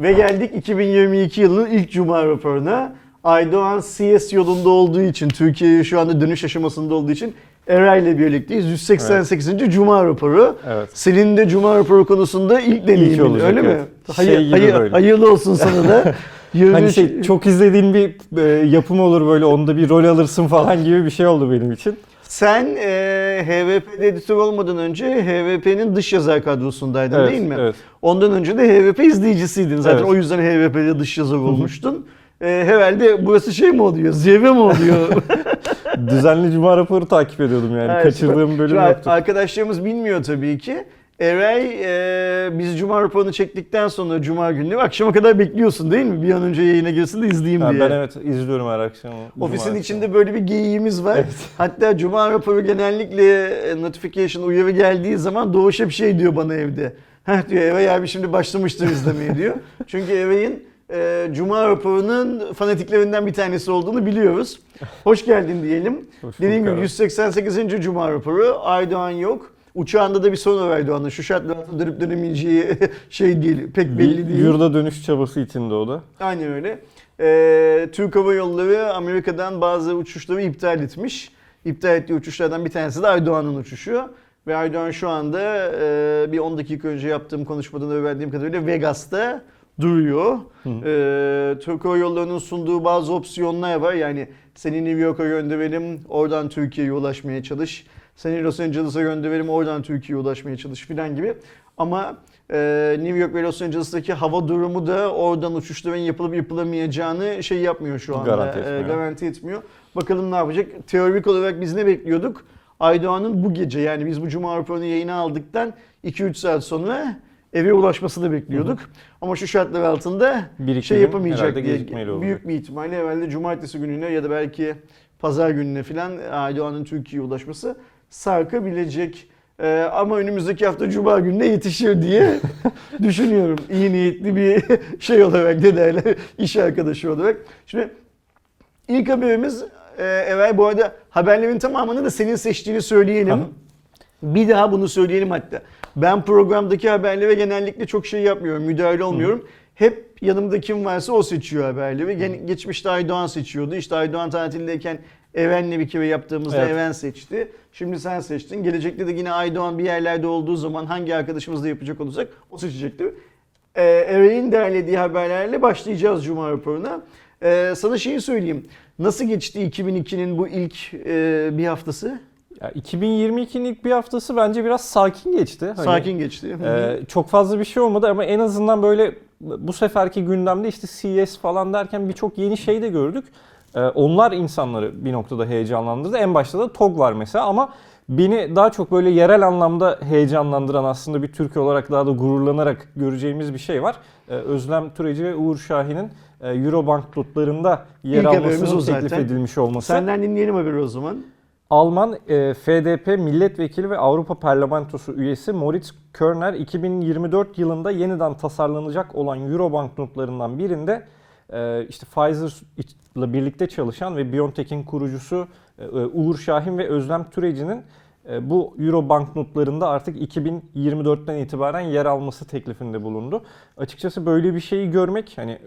Ve geldik 2022 yılının ilk Cuma raporuna. Aydoğan CS yolunda olduğu için, Türkiye'ye şu anda dönüş aşamasında olduğu için Eray ile birlikteyiz. 188. Cuma raporu. Evet. Senin de Cuma raporu konusunda ilk deneyimin öyle mi? evet. Hayır, Şey hayır- böyle. hayırlı olsun sana da. 23 Hani şey çok izlediğin bir e, yapım olur böyle onda bir rol alırsın falan gibi bir şey oldu benim için. Sen e, HVP'de editör olmadan önce HVP'nin dış yazar kadrosundaydın Evet, değil mi? evet. Ondan önce de HVP izleyicisiydin. Zaten Evet. o yüzden HVP'de dış yazar olmuştun. E, herhalde burası şey mi oluyor? Zirve mi oluyor? Düzenli cuma raporu takip ediyordum yani. Evet, Kaçırdığım bölüm yoktu. Arkadaşlarımız bilmiyor tabii ki. Eray e, biz Cuma raporunu çektikten sonra Cuma günü akşama kadar bekliyorsun değil mi? Bir an önce yayına girsin de izleyeyim Ha, diye. ben evet izliyorum her akşam. Ofisin cuma içinde böyle bir geyiğimiz var. Hatta Cuma raporu genellikle e, notification uyarı geldiği zaman Doğuş hep şey diyor bana evde. Heh diyor Eray abi şimdi başlamıştır izlemeye diyor. Çünkü Eray'in e, Cuma raporunun fanatiklerinden bir tanesi olduğunu biliyoruz. Hoş geldin diyelim. Hoş Dediğim gibi abi. 188. Cuma raporu. Aydoğan yok. Uçağında da bir sorun var Aydoğan'ın. Şu şartlar altında dönüp dönemeyeceği şey değil, pek belli değil. yurda dönüş çabası içinde o da. Aynen öyle. Ee, Türk Hava Yolları Amerika'dan bazı uçuşları iptal etmiş. İptal ettiği uçuşlardan bir tanesi de Aydoğan'ın uçuşu. Ve Aydoğan şu anda e, bir 10 dakika önce yaptığım konuşmadan öğrendiğim kadarıyla Vegas'ta duruyor. Ee, Türk Hava Yolları'nın sunduğu bazı opsiyonlar var. Yani seni New York'a gönderelim, oradan Türkiye'ye ulaşmaya çalış. Seni Los Angeles'a gönderelim, oradan Türkiye'ye ulaşmaya çalış filan gibi. Ama e, New York ve Los Angeles'taki hava durumu da oradan uçuşların yapılıp yapılamayacağını şey yapmıyor şu anda. Garanti etmiyor. E, garanti etmiyor. Bakalım ne yapacak? Teorik olarak biz ne bekliyorduk? Aydoğan'ın bu gece yani biz bu Cuma raporunu yayına aldıktan 2-3 saat sonra eve ulaşmasını bekliyorduk. Ama şu şartlar altında Bir iki şey yapamayacak diye büyük bir ihtimalle evvelde cumartesi gününe ya da belki pazar gününe falan Aydoğan'ın Türkiye'ye ulaşması sarkabilecek. Ee, ama önümüzdeki hafta Cuma gününe yetişir diye düşünüyorum. İyi niyetli bir şey olarak ne derler iş arkadaşı olarak. Şimdi ilk haberimiz e, evvel bu arada haberlerin tamamını da senin seçtiğini söyleyelim. Aha. Bir daha bunu söyleyelim hatta. Ben programdaki haberlere genellikle çok şey yapmıyorum, müdahale olmuyorum. Hep yanımda kim varsa o seçiyor haberleri. Gen- Geçmişte Aydoğan seçiyordu. İşte Aydoğan tatildeyken Even'le bir kere yaptığımızda Evet. Even seçti. Şimdi sen seçtin. Gelecekte de yine Aydoğan bir yerlerde olduğu zaman hangi arkadaşımızla yapacak olursak o seçecektir. Ee, Eren'in derlediği haberlerle başlayacağız Cuma raporuna. Ee, sana şeyi söyleyeyim. Nasıl geçti 2002'nin bu ilk e, bir haftası? Ya 2022'nin ilk bir haftası bence biraz sakin geçti. Hani, Sakin geçti. E, çok fazla bir şey olmadı ama en azından böyle bu seferki gündemde işte CES falan derken birçok yeni şey de gördük. E, onlar insanları bir noktada heyecanlandırdı. En başta da TOG var mesela ama beni daha çok böyle yerel anlamda heyecanlandıran aslında bir Türkiye olarak daha da gururlanarak göreceğimiz bir şey var. E, Özlem Türeci ve Uğur Şahin'in e, Eurobank notlarında yer İlk almasının zaten. teklif edilmiş olması. Senden dinleyelim haberi o zaman. Alman e, FDP milletvekili ve Avrupa Parlamentosu üyesi Moritz Körner 2024 yılında yeniden tasarlanacak olan Eurobank notlarından birinde işte Pfizer ile birlikte çalışan ve BioNTech'in kurucusu e, e, Uğur Şahin ve Özlem Türeci'nin e, bu Euro banknotlarında artık 2024'ten itibaren yer alması teklifinde bulundu. Açıkçası böyle bir şeyi görmek hani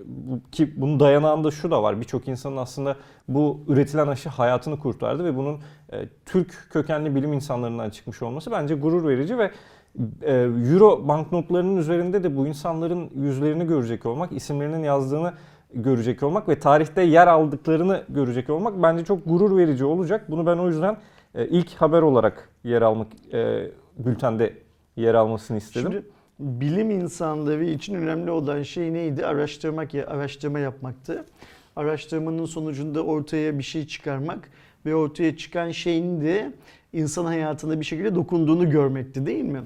ki bunun dayanağında şu da var. Birçok insanın aslında bu üretilen aşı hayatını kurtardı ve bunun Türk kökenli bilim insanlarından çıkmış olması bence gurur verici ve Euro banknotlarının üzerinde de bu insanların yüzlerini görecek olmak, isimlerinin yazdığını görecek olmak ve tarihte yer aldıklarını görecek olmak bence çok gurur verici olacak. Bunu ben o yüzden e, ilk haber olarak yer almak e, bültende yer almasını istedim. Şimdi bilim insanları için önemli olan şey neydi? Araştırmak, ya- araştırma yapmaktı. Araştırmanın sonucunda ortaya bir şey çıkarmak ve ortaya çıkan şeyin de insan hayatına bir şekilde dokunduğunu görmekti değil mi?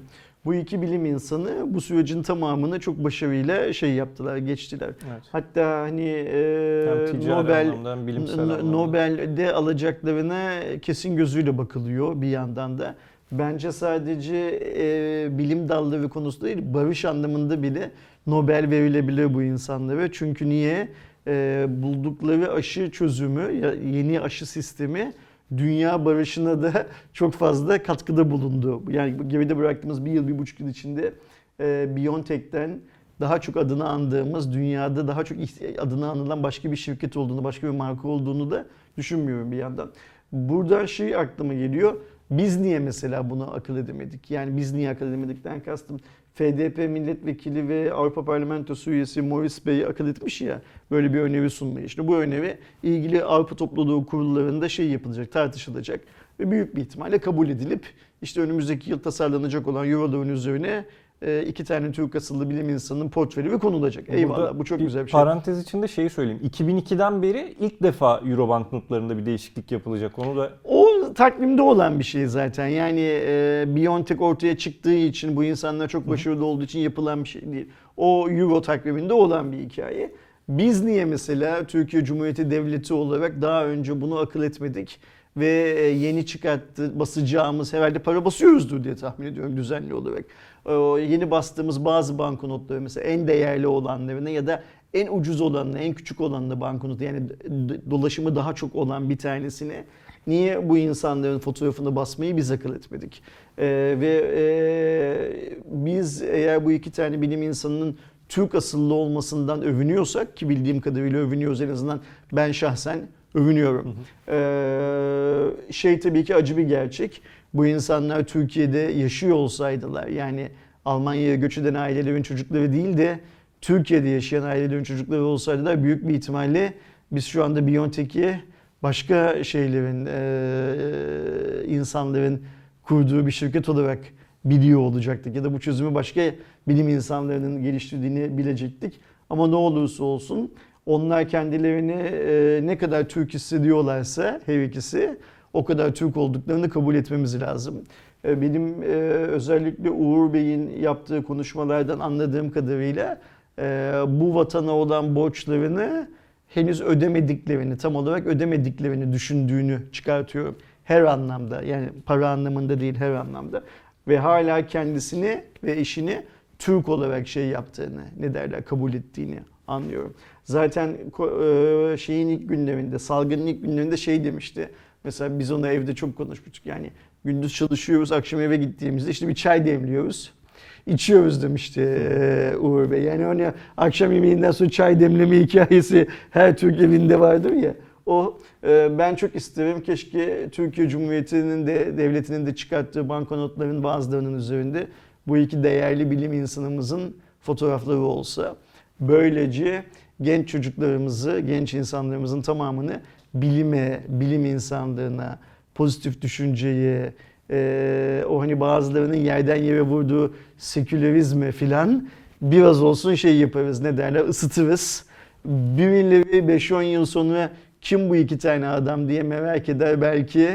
Bu iki bilim insanı bu sürecin tamamını çok başarıyla şey yaptılar, geçtiler. Evet. Hatta hani e, Nobel anlamda. Nobel'de alacaklarına kesin gözüyle bakılıyor bir yandan da. Bence sadece e, bilim dalları konusunda değil, barış anlamında bile Nobel verilebilir bu insanlara. Çünkü niye? E, buldukları aşı çözümü, yeni aşı sistemi dünya barışına da çok fazla katkıda bulundu. Yani geride bıraktığımız bir yıl, bir buçuk yıl içinde e, BioNTech'ten daha çok adını andığımız, dünyada daha çok adını anılan başka bir şirket olduğunu, başka bir marka olduğunu da düşünmüyorum bir yandan. Buradan şey aklıma geliyor. Biz niye mesela bunu akıl edemedik? Yani biz niye akıl edemedikten kastım FDP milletvekili ve Avrupa Parlamentosu üyesi Morris Bey akıl etmiş ya böyle bir öneri sunmayı. İşte bu öneri ilgili Avrupa topluluğu kurullarında şey yapılacak, tartışılacak ve büyük bir ihtimalle kabul edilip işte önümüzdeki yıl tasarlanacak olan Euro'ların üzerine e, iki tane Türk asıllı bilim insanının portföyü ve konulacak. Eyvallah Burada bu çok güzel bir şey. Parantez içinde şeyi söyleyeyim. 2002'den beri ilk defa Euro banknotlarında bir değişiklik yapılacak. Onu da O takvimde olan bir şey zaten. Yani e, Biontech ortaya çıktığı için bu insanlar çok başarılı olduğu için yapılan bir şey değil. O Euro takviminde olan bir hikaye. Biz niye mesela Türkiye Cumhuriyeti Devleti olarak daha önce bunu akıl etmedik ve e, yeni çıkarttı basacağımız herhalde para basıyoruzdur diye tahmin ediyorum düzenli olarak. O yeni bastığımız bazı banknotları mesela en değerli olanlarını ya da en ucuz olanını, en küçük olanını banknot yani dolaşımı daha çok olan bir tanesini Niye bu insanların fotoğrafını basmayı biz akıl etmedik? Ee, ve e, biz eğer bu iki tane bilim insanının Türk asıllı olmasından övünüyorsak ki bildiğim kadarıyla övünüyoruz en azından ben şahsen övünüyorum. Ee, şey tabii ki acı bir gerçek. Bu insanlar Türkiye'de yaşıyor olsaydılar yani Almanya'ya göç eden ailelerin çocukları değil de Türkiye'de yaşayan ailelerin çocukları olsaydılar büyük bir ihtimalle biz şu anda Biontech'i başka şeylerin, e, insanların kurduğu bir şirket olarak biliyor olacaktık. Ya da bu çözümü başka bilim insanlarının geliştirdiğini bilecektik. Ama ne olursa olsun onlar kendilerini e, ne kadar Türk hissediyorlarsa her ikisi o kadar Türk olduklarını kabul etmemiz lazım. E, Benim e, özellikle Uğur Bey'in yaptığı konuşmalardan anladığım kadarıyla e, bu vatana olan borçlarını henüz ödemediklerini, tam olarak ödemediklerini düşündüğünü çıkartıyorum. Her anlamda yani para anlamında değil her anlamda. Ve hala kendisini ve eşini Türk olarak şey yaptığını, ne derler kabul ettiğini anlıyorum. Zaten e, şeyin ilk günlerinde, salgının ilk günlerinde şey demişti. Mesela biz onu evde çok konuşmuştuk. Yani gündüz çalışıyoruz, akşam eve gittiğimizde işte bir çay demliyoruz. İçiyoruz demişti Uğur Bey. Yani hani akşam yemeğinden sonra çay demleme hikayesi her Türk evinde vardır ya. O ben çok isterim keşke Türkiye Cumhuriyeti'nin de devletinin de çıkarttığı banknotların bazılarının üzerinde bu iki değerli bilim insanımızın fotoğrafları olsa. Böylece genç çocuklarımızı, genç insanlarımızın tamamını bilime, bilim insanlığına, pozitif düşünceye, e, o hani bazılarının yerden yere vurduğu sekülerizme filan biraz olsun şey yaparız ne derler ısıtırız. Birileri 5-10 yıl sonra kim bu iki tane adam diye merak eder belki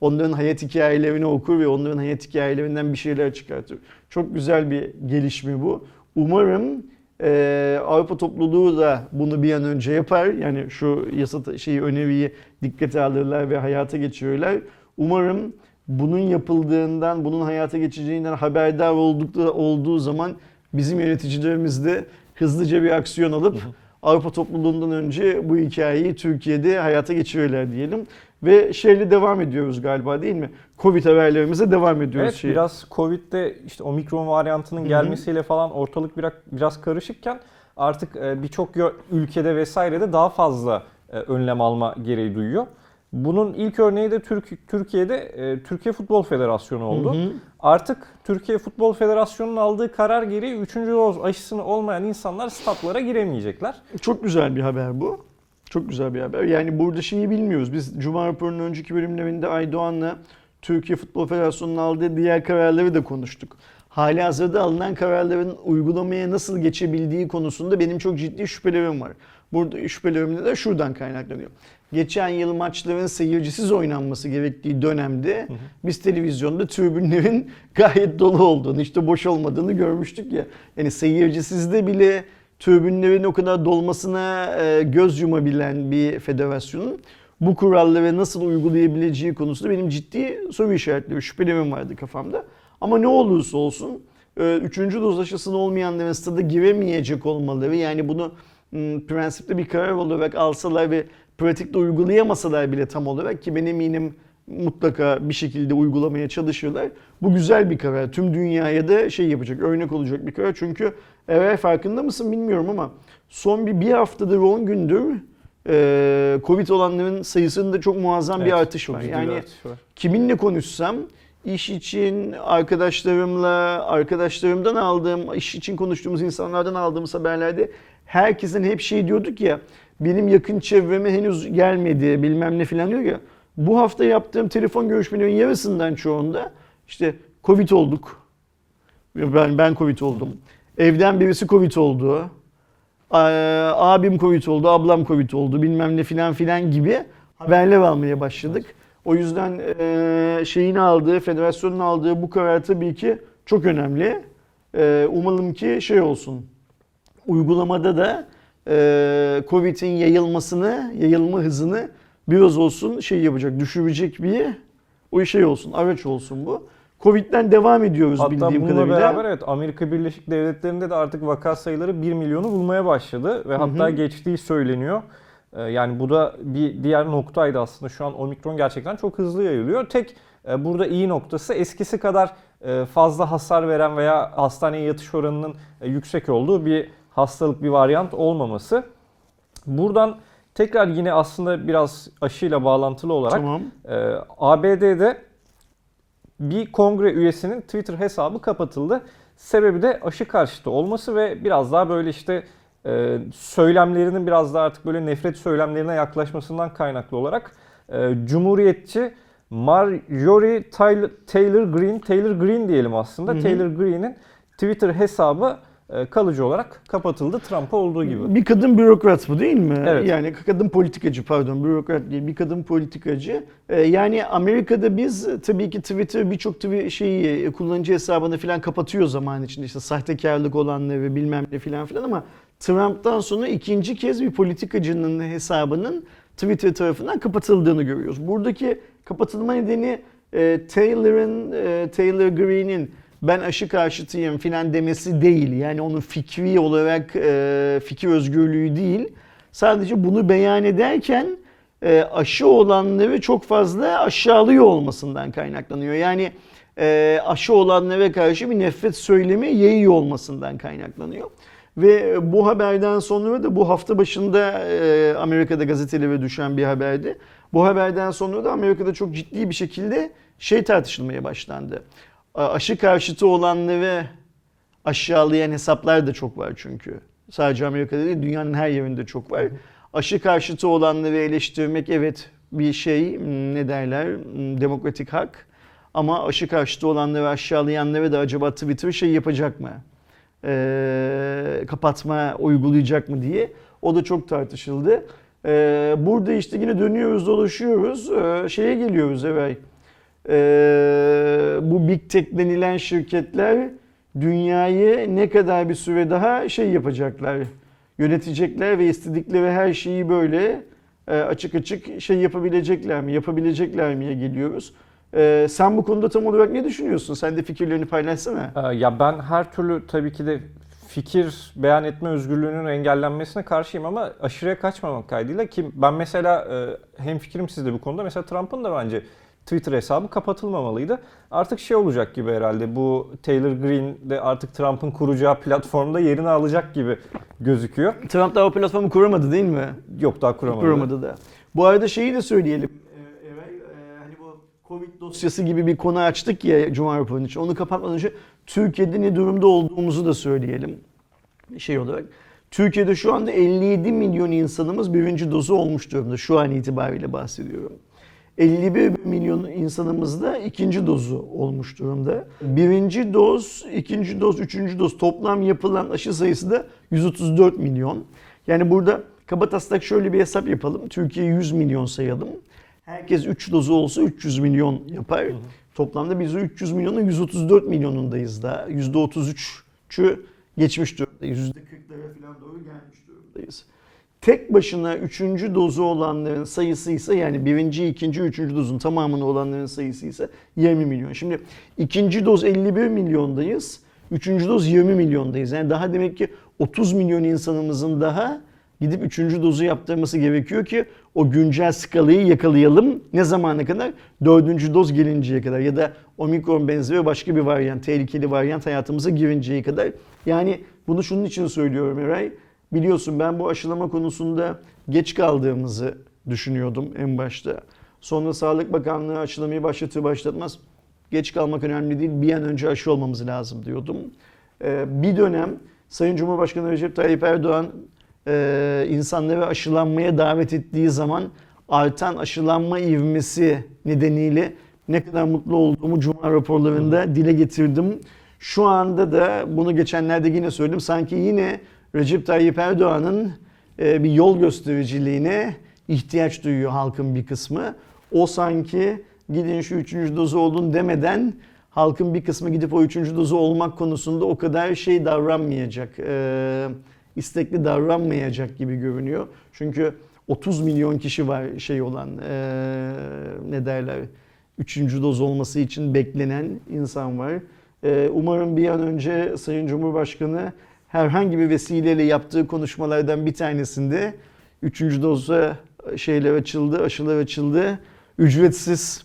onların hayat hikayelerini okur ve onların hayat hikayelerinden bir şeyler çıkartır. Çok güzel bir gelişme bu. Umarım e, Avrupa topluluğu da bunu bir an önce yapar. Yani şu yasa şeyi öneriyi dikkate alırlar ve hayata geçirirler. Umarım bunun yapıldığından, bunun hayata geçeceğinden haberdar oldukları olduğu zaman bizim yöneticilerimiz de hızlıca bir aksiyon alıp Avrupa topluluğundan önce bu hikayeyi Türkiye'de hayata geçirirler diyelim. Ve şeyle devam ediyoruz galiba değil mi? Covid haberlerimize devam ediyoruz. Evet şeye. biraz Covid'de işte omikron varyantının gelmesiyle falan ortalık biraz biraz karışıkken artık e, birçok ülkede vesairede daha fazla e, önlem alma gereği duyuyor. Bunun ilk örneği de Türk, Türkiye'de e, Türkiye Futbol Federasyonu oldu. Hı hı. Artık Türkiye Futbol Federasyonu'nun aldığı karar gereği 3. doz aşısını olmayan insanlar statlara giremeyecekler. Çok güzel bir haber bu. Çok güzel bir haber. Yani burada şeyi bilmiyoruz. Biz Cuma raporunun önceki bölümlerinde Aydoğan'la Türkiye Futbol Federasyonu'nun aldığı diğer kararları da konuştuk. Hali hazırda alınan kararların uygulamaya nasıl geçebildiği konusunda benim çok ciddi şüphelerim var. Burada şüphelerim de şuradan kaynaklanıyor. Geçen yıl maçların seyircisiz oynanması gerektiği dönemde biz televizyonda tribünlerin gayet dolu olduğunu, işte boş olmadığını görmüştük ya. Yani seyircisizde bile tribünlerin o kadar dolmasına e, göz yumabilen bir federasyonun bu kuralları nasıl uygulayabileceği konusunda benim ciddi soru işaretleri, şüphelerim vardı kafamda. Ama ne olursa olsun e, üçüncü doz aşısını olmayanların stada giremeyecek olmaları yani bunu m, prensipte bir karar olarak alsalar ve pratikte uygulayamasalar bile tam olarak ki ben eminim mutlaka bir şekilde uygulamaya çalışırlar. Bu güzel bir karar. Tüm dünyaya da şey yapacak, örnek olacak bir karar. Çünkü eğer farkında mısın bilmiyorum ama son bir, bir haftadır 10 gündür e, Covid olanların sayısında çok muazzam bir Evet, artış çok var. bir Yani artış var. kiminle konuşsam iş için arkadaşlarımla, arkadaşlarımdan aldığım, iş için konuştuğumuz insanlardan aldığımız haberlerde herkesin hep şey diyorduk ya benim yakın çevreme henüz gelmedi bilmem ne falan diyor ya. Bu hafta yaptığım telefon görüşmelerinin yarısından çoğunda işte Covid olduk. Ben, ben Covid oldum. Evden birisi Covid oldu. Aa, Abim Covid oldu, ablam Covid oldu bilmem ne filan filan gibi haberler almaya başladık. O yüzden eee, şeyin aldığı, federasyonun aldığı bu karar tabii ki çok önemli. Eee, umalım ki şey olsun, uygulamada da eee Covid'in yayılmasını, yayılma hızını biraz olsun şey yapacak, düşürecek bir o şey olsun, araç olsun bu. Covid'den devam ediyoruz Hatta bildiğim bununla kadarıyla. beraber evet Amerika Birleşik Devletleri'nde de artık vaka sayıları 1 milyonu bulmaya başladı ve hatta hı. geçtiği söyleniyor. Ee, Yani bu da bir diğer noktaydı aslında. Şu an omikron gerçekten çok hızlı yayılıyor. Tek e, burada iyi noktası eskisi kadar e, fazla hasar veren veya hastaneye yatış oranının e, yüksek olduğu bir hastalık, bir varyant olmaması. Buradan tekrar yine aslında biraz aşıyla bağlantılı olarak Tamam. ee, ABD'de bir kongre üyesinin Twitter hesabı kapatıldı. Sebebi de aşı karşıtı olması ve biraz daha böyle işte e, söylemlerinin biraz daha artık böyle nefret söylemlerine yaklaşmasından kaynaklı olarak e, Cumhuriyetçi Marjorie Taylor, Taylor Greene, Taylor Greene diyelim aslında. Hı hı. Taylor Greene'in Twitter hesabı e, kalıcı olarak kapatıldı Trump'a olduğu gibi. Bir kadın bürokrat bu değil mi? Evet. Yani kadın politikacı pardon bürokrat değil bir kadın politikacı. Ee, yani Amerika'da biz e, tabii ki Twitter birçok şeyi e, kullanıcı hesabını falan kapatıyor zaman içinde işte sahtekarlık olanları bilmem ne falan filan ama Trump'tan sonra ikinci kez bir politikacının hesabının Twitter tarafından kapatıldığını görüyoruz. Buradaki kapatılma nedeni e, Taylor'ın e, Taylor Greene'in ben aşı karşıtıyım filan demesi değil. Yani onun fikri olarak e, fikir özgürlüğü değil. Sadece bunu beyan ederken e, aşı olanları çok fazla aşağılıyor olmasından kaynaklanıyor. Yani e, aşı olanlara karşı bir nefret söylemi yayıyor olmasından kaynaklanıyor. Ve bu haberden sonra da bu hafta başında Amerika'da gazetelere düşen bir haberdi. Bu haberden sonra da Amerika'da çok ciddi bir şekilde şey tartışılmaya başlandı. Aşı karşıtı olanları aşağılayan hesaplar da çok var çünkü. Sadece Amerika'da değil dünyanın her yerinde çok var. Aşı karşıtı olanları eleştirmek evet bir şey hmm, ne derler hmm, demokratik hak. Ama aşı karşıtı olanları aşağılayanlara da acaba Twitter şey yapacak mı? Ee, kapatma uygulayacak mı diye. O da çok tartışıldı. Ee, burada işte yine dönüyoruz dolaşıyoruz. Ee, şeye geliyoruz evet. Ee, bu Big Tech denilen şirketler dünyayı ne kadar bir süre daha şey yapacaklar, yönetecekler ve istedikleri her şeyi böyle e, açık açık şey yapabilecekler mi, yapabilecekler miye geliyoruz. Ee, sen bu konuda tam olarak ne düşünüyorsun? Sen de fikirlerini paylaşsana. Ee, Ya ben her türlü tabii ki de fikir beyan etme özgürlüğünün engellenmesine karşıyım ama aşırıya kaçmamak kaydıyla ki ben mesela e, hem fikrim sizde bu konuda mesela Trump'ın da bence Twitter hesabı kapatılmamalıydı. Artık şey olacak gibi herhalde bu Taylor Greene de artık Trump'ın kuracağı platformda yerini alacak gibi gözüküyor. Trump daha o platformu kuramadı değil mi? Yok daha kuramadı. Kuramadı da. Bu arada şeyi de söyleyelim. Ee, e, hani bu Covid dosyası gibi bir konu açtık ya Cuma raporunun için. Onu kapatmadan önce Türkiye'de ne durumda olduğumuzu da söyleyelim. Şey olarak. Türkiye'de şu anda 57 milyon insanımız birinci dozu olmuş durumda. Şu an itibariyle bahsediyorum. 51 milyon insanımız da ikinci dozu olmuş durumda. Birinci doz, ikinci doz, üçüncü doz toplam yapılan aşı sayısı da 134 milyon. Yani burada kabataslak şöyle bir hesap yapalım. Türkiye 100 milyon sayalım. Herkes 3 dozu olsa 300 milyon yapar. Toplamda biz o 300 milyonun 134 milyonundayız da. %33'ü geçmiş durumdayız. %40'lara falan doğru gelmiş durumdayız. Tek başına 3. dozu olanların sayısı ise yani birinci, ikinci, üçüncü dozun tamamını olanların sayısı ise 20 milyon. Şimdi ikinci doz 51 milyondayız. Üçüncü doz 20 milyondayız. Yani daha demek ki 30 milyon insanımızın daha gidip üçüncü dozu yaptırması gerekiyor ki o güncel skalayı yakalayalım. Ne zamana kadar? Dördüncü doz gelinceye kadar ya da omikron benzeri başka bir varyant, tehlikeli varyant hayatımıza girinceye kadar. Yani bunu şunun için söylüyorum Eray. Biliyorsun ben bu aşılama konusunda geç kaldığımızı düşünüyordum en başta. Sonra Sağlık Bakanlığı aşılamayı başlatır başlatmaz geç kalmak önemli değil bir an önce aşı olmamız lazım diyordum. Ee, bir dönem Sayın Cumhurbaşkanı Recep Tayyip Erdoğan e, insanları aşılanmaya davet ettiği zaman artan aşılanma ivmesi nedeniyle ne kadar mutlu olduğumu Cuma raporlarında dile getirdim. Şu anda da bunu geçenlerde yine söyledim. Sanki yine Recep Tayyip Erdoğan'ın e, bir yol göstericiliğine ihtiyaç duyuyor halkın bir kısmı. O sanki gidin şu üçüncü dozu olun demeden halkın bir kısmı gidip o üçüncü dozu olmak konusunda o kadar şey davranmayacak, e, istekli davranmayacak gibi görünüyor. Çünkü 30 milyon kişi var şey olan e, ne derler üçüncü doz olması için beklenen insan var. Umarım bir an önce Sayın Cumhurbaşkanı herhangi bir vesileyle yaptığı konuşmalardan bir tanesinde üçüncü doza şeyler açıldı, aşılar açıldı. Ücretsiz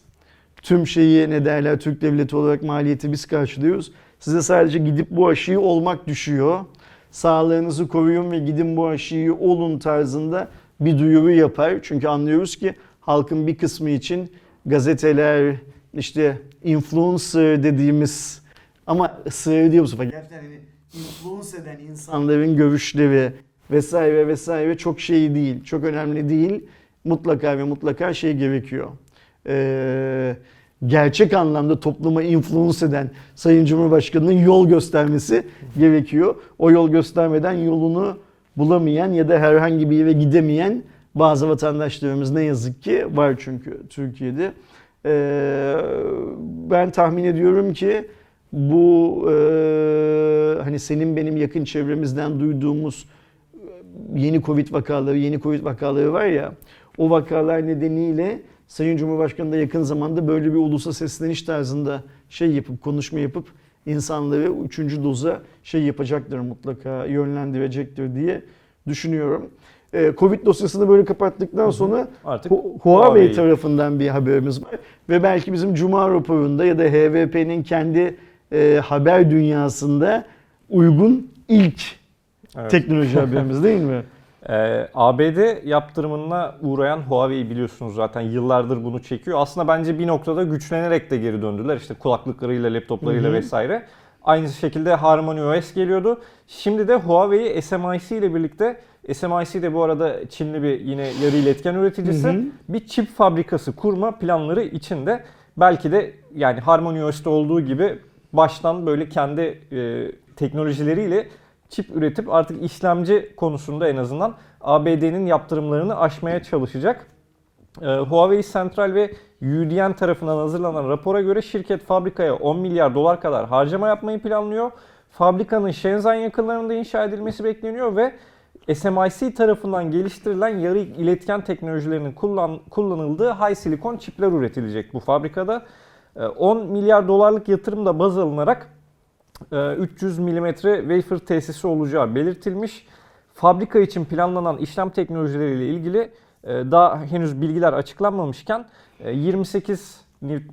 tüm şeyi ne derler Türk devleti olarak maliyeti biz karşılıyoruz. Size sadece gidip bu aşıyı olmak düşüyor. Sağlığınızı koruyun ve gidin bu aşıyı olun tarzında bir duyuru yapar. Çünkü anlıyoruz ki halkın bir kısmı için gazeteler, işte influencer dediğimiz ama sığır değil bu sefer. Gerçekten hani influence eden insanların görüşleri vesaire vesaire çok şey değil, çok önemli değil. Mutlaka ve mutlaka şey gerekiyor. Ee, gerçek anlamda topluma influence eden Sayın Cumhurbaşkanı'nın yol göstermesi gerekiyor. O yol göstermeden yolunu bulamayan ya da herhangi bir yere gidemeyen bazı vatandaşlarımız ne yazık ki var çünkü Türkiye'de. Ee, ben tahmin ediyorum ki bu e, hani senin benim yakın çevremizden duyduğumuz yeni Covid vakaları, yeni Covid vakaları var ya o vakalar nedeniyle Sayın Cumhurbaşkanı da yakın zamanda böyle bir ulusa sesleniş tarzında şey yapıp konuşma yapıp insanları üçüncü doza şey yapacaktır mutlaka yönlendirecektir diye düşünüyorum. Ee, Covid dosyasını böyle kapattıktan sonra Artık Hu- Huawei Huawei. tarafından bir haberimiz var. Ve belki bizim Cuma raporunda ya da HVP'nin kendi e, haber dünyasında uygun ilk Evet. teknoloji haberimiz değil mi? Ee, ABD yaptırımına uğrayan Huawei biliyorsunuz zaten yıllardır bunu çekiyor. Aslında bence bir noktada güçlenerek de geri döndüler. İşte kulaklıklarıyla, laptoplarıyla Hı hı. vesaire. Aynı şekilde Harmony OS geliyordu. Şimdi de Huawei SMIC ile birlikte SMIC de bu arada Çinli bir yine yarı iletken üreticisi. Hı hı. Bir çip fabrikası kurma planları içinde. Belki de yani Harmony OS'te olduğu gibi baştan böyle kendi e, teknolojileriyle çip üretip artık işlemci konusunda en azından ABD'nin yaptırımlarını aşmaya çalışacak. Ee, Huawei Central ve UDN tarafından hazırlanan rapora göre şirket fabrikaya 10 milyar dolar kadar harcama yapmayı planlıyor. Fabrikanın Shenzhen yakınlarında inşa edilmesi bekleniyor ve SMIC tarafından geliştirilen yarı iletken teknolojilerinin kullan, kullanıldığı high silikon çipler üretilecek bu fabrikada. Ee, 10 milyar dolarlık yatırım da baz alınarak e, 300 mm wafer tesisi olacağı belirtilmiş. Fabrika için planlanan işlem teknolojileriyle ilgili e, daha henüz bilgiler açıklanmamışken e, 28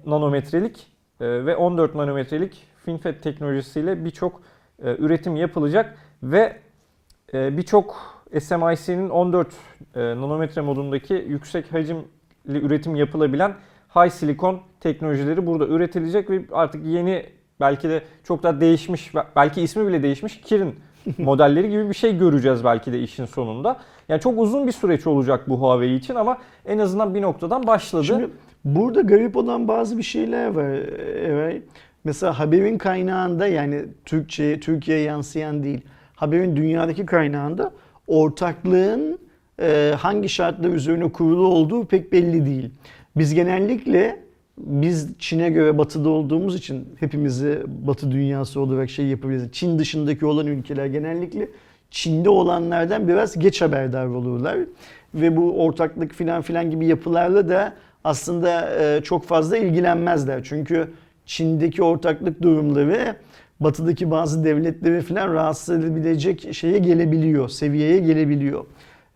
nanometrelik e, ve 14 nanometrelik FinFET teknolojisiyle birçok e, üretim yapılacak ve e, birçok SMIC'nin 14 e, nanometre modundaki yüksek hacimli üretim yapılabilen high silikon teknolojileri burada üretilecek ve artık yeni belki de çok daha değişmiş belki ismi bile değişmiş Kirin modelleri gibi bir şey göreceğiz belki de işin sonunda. Yani çok uzun bir süreç olacak bu Huawei için ama en azından bir noktadan başladı. Şimdi burada garip olan bazı bir şeyler var. Evet. Mesela haberin kaynağında yani Türkçe, Türkiye'ye yansıyan değil. Haberin dünyadaki kaynağında ortaklığın e, hangi şartlar üzerine kurulu olduğu pek belli değil. Biz genellikle biz Çin'e göre batıda olduğumuz için hepimizi batı dünyası olarak şey yapabiliriz. Çin dışındaki olan ülkeler genellikle Çin'de olanlardan biraz geç haberdar olurlar. Ve bu ortaklık filan filan gibi yapılarla da aslında e, çok fazla ilgilenmezler. Çünkü Çin'deki ortaklık durumları batıdaki bazı devletleri filan rahatsız edebilecek şeye gelebiliyor, seviyeye gelebiliyor.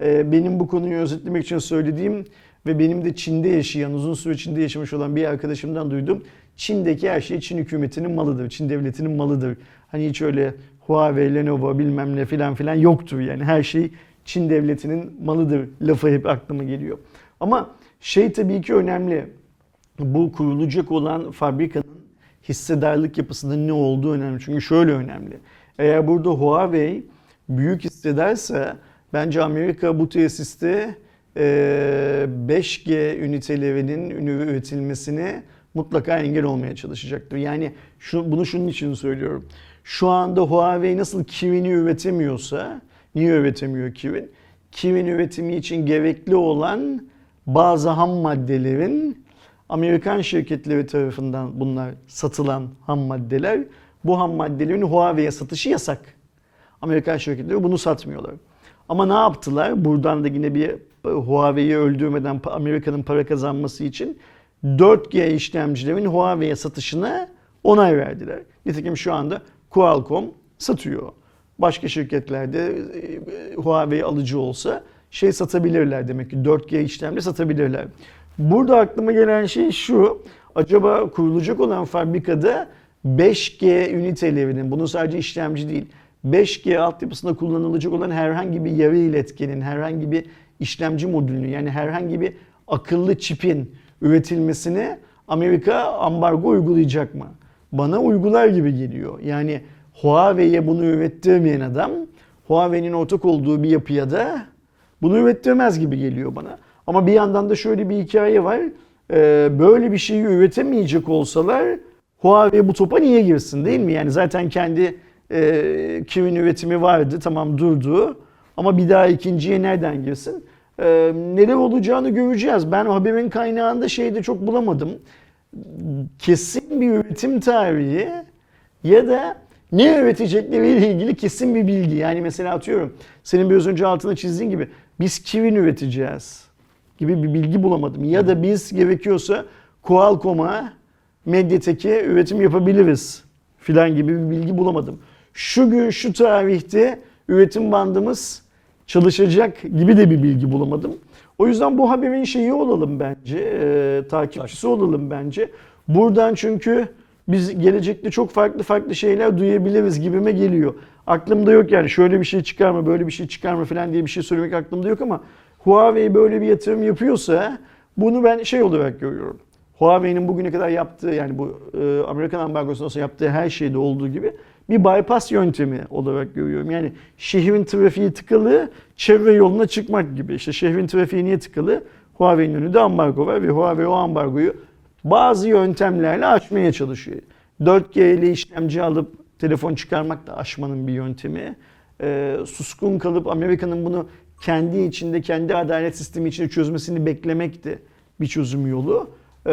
Ee, benim bu konuyu özetlemek için söylediğim ve benim de Çin'de yaşayan, uzun süre Çin'de yaşamış olan bir arkadaşımdan duydum. Çin'deki her şey Çin hükümetinin malıdır, Çin devletinin malıdır. Hani hiç öyle Huawei, Lenovo bilmem ne filan filan yoktur yani. Her şey Çin devletinin malıdır lafı hep aklıma geliyor. Ama şey tabii ki önemli. Bu kurulacak olan fabrikanın hissedarlık yapısının ne olduğu önemli. Çünkü şöyle önemli. Eğer burada Huawei büyük hissedarsa bence Amerika bu tesiste 5G ünitelerinin üretilmesine mutlaka engel olmaya çalışacaktır. Yani şu, bunu şunun için söylüyorum. Şu anda Huawei nasıl Kirin'i üretemiyorsa, niye üretemiyor Kirin? Kirin üretimi için gerekli olan bazı ham maddelerin Amerikan şirketleri tarafından bunlar satılan ham maddeler. Bu ham maddelerin Huawei'ye satışı yasak. Amerikan şirketleri bunu satmıyorlar. Ama ne yaptılar? Buradan da yine bir Huawei'yi öldürmeden Amerika'nın para kazanması için 4G işlemcilerin Huawei'ye satışına onay verdiler. Nitekim şu anda Qualcomm satıyor. Başka şirketlerde e, Huawei alıcı olsa şey satabilirler demek ki 4G işlemci satabilirler. Burada aklıma gelen şey şu. Acaba kurulacak olan fabrikada 5G ünitelerinin, bunun sadece işlemci değil, 5G altyapısında kullanılacak olan herhangi bir yarı iletkenin, herhangi bir işlemci modülünü yani herhangi bir akıllı çipin üretilmesine Amerika ambargo uygulayacak mı? Bana uygular gibi geliyor. Yani Huawei'ye bunu ürettirmeyen adam Huawei'nin ortak olduğu bir yapıya da bunu ürettirmez gibi geliyor bana. Ama bir yandan da şöyle bir hikaye var. Ee, böyle bir şeyi üretemeyecek olsalar Huawei bu topa niye girsin değil mi? Yani zaten kendi e, kimin üretimi vardı tamam durdu. Ama bir daha ikinciye nereden girsin? Ee, neler olacağını göreceğiz. Ben haberin kaynağında şeyde çok bulamadım. Kesin bir üretim tarihi ya da ne üretecekleriyle ilgili kesin bir bilgi. Yani mesela atıyorum senin biraz önce altına çizdiğin gibi biz kimin üreteceğiz gibi bir bilgi bulamadım. Ya da biz gerekiyorsa Qualcomm'a Mediatek'e üretim yapabiliriz filan gibi bir bilgi bulamadım. Şu gün şu tarihte üretim bandımız çalışacak gibi de bir bilgi bulamadım. O yüzden bu haberin şeyi olalım bence, e, takipçisi olalım bence. Buradan çünkü biz gelecekte çok farklı farklı şeyler duyabiliriz gibime geliyor. Aklımda yok yani şöyle bir şey çıkar mı, böyle bir şey çıkar mı falan diye bir şey söylemek aklımda yok ama Huawei böyle bir yatırım yapıyorsa bunu ben şey olarak görüyorum. Huawei'nin bugüne kadar yaptığı yani bu e, Amerikan ambargosundan sonra yaptığı her şeyde olduğu gibi bir bypass yöntemi olarak görüyorum. Yani şehrin trafiği tıkalı, çevre yoluna çıkmak gibi. İşte şehrin trafiği niye tıkalı? Huawei'nin önünde ambargo var ve Huawei o ambargoyu bazı yöntemlerle aşmaya çalışıyor. 4G ile işlemci alıp telefon çıkarmak da aşmanın bir yöntemi. E, suskun kalıp Amerika'nın bunu kendi içinde, kendi adalet sistemi içinde çözmesini beklemek de bir çözüm yolu. E,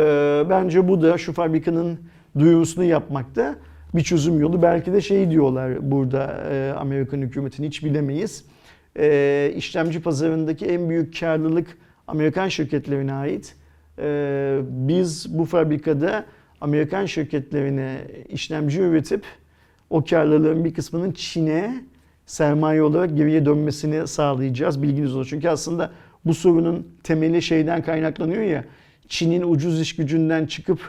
bence bu da şu fabrikanın duyurusunu yapmakta bir çözüm yolu. Belki de şey diyorlar burada e, Amerikan hükümetini hiç bilemeyiz. E, işlemci pazarındaki en büyük karlılık Amerikan şirketlerine ait. E, biz bu fabrikada Amerikan şirketlerine işlemci üretip o karlılığın bir kısmının Çin'e sermaye olarak geriye dönmesini sağlayacağız. Bilginiz olsun. Çünkü aslında bu sorunun temeli şeyden kaynaklanıyor ya. Çin'in ucuz iş gücünden çıkıp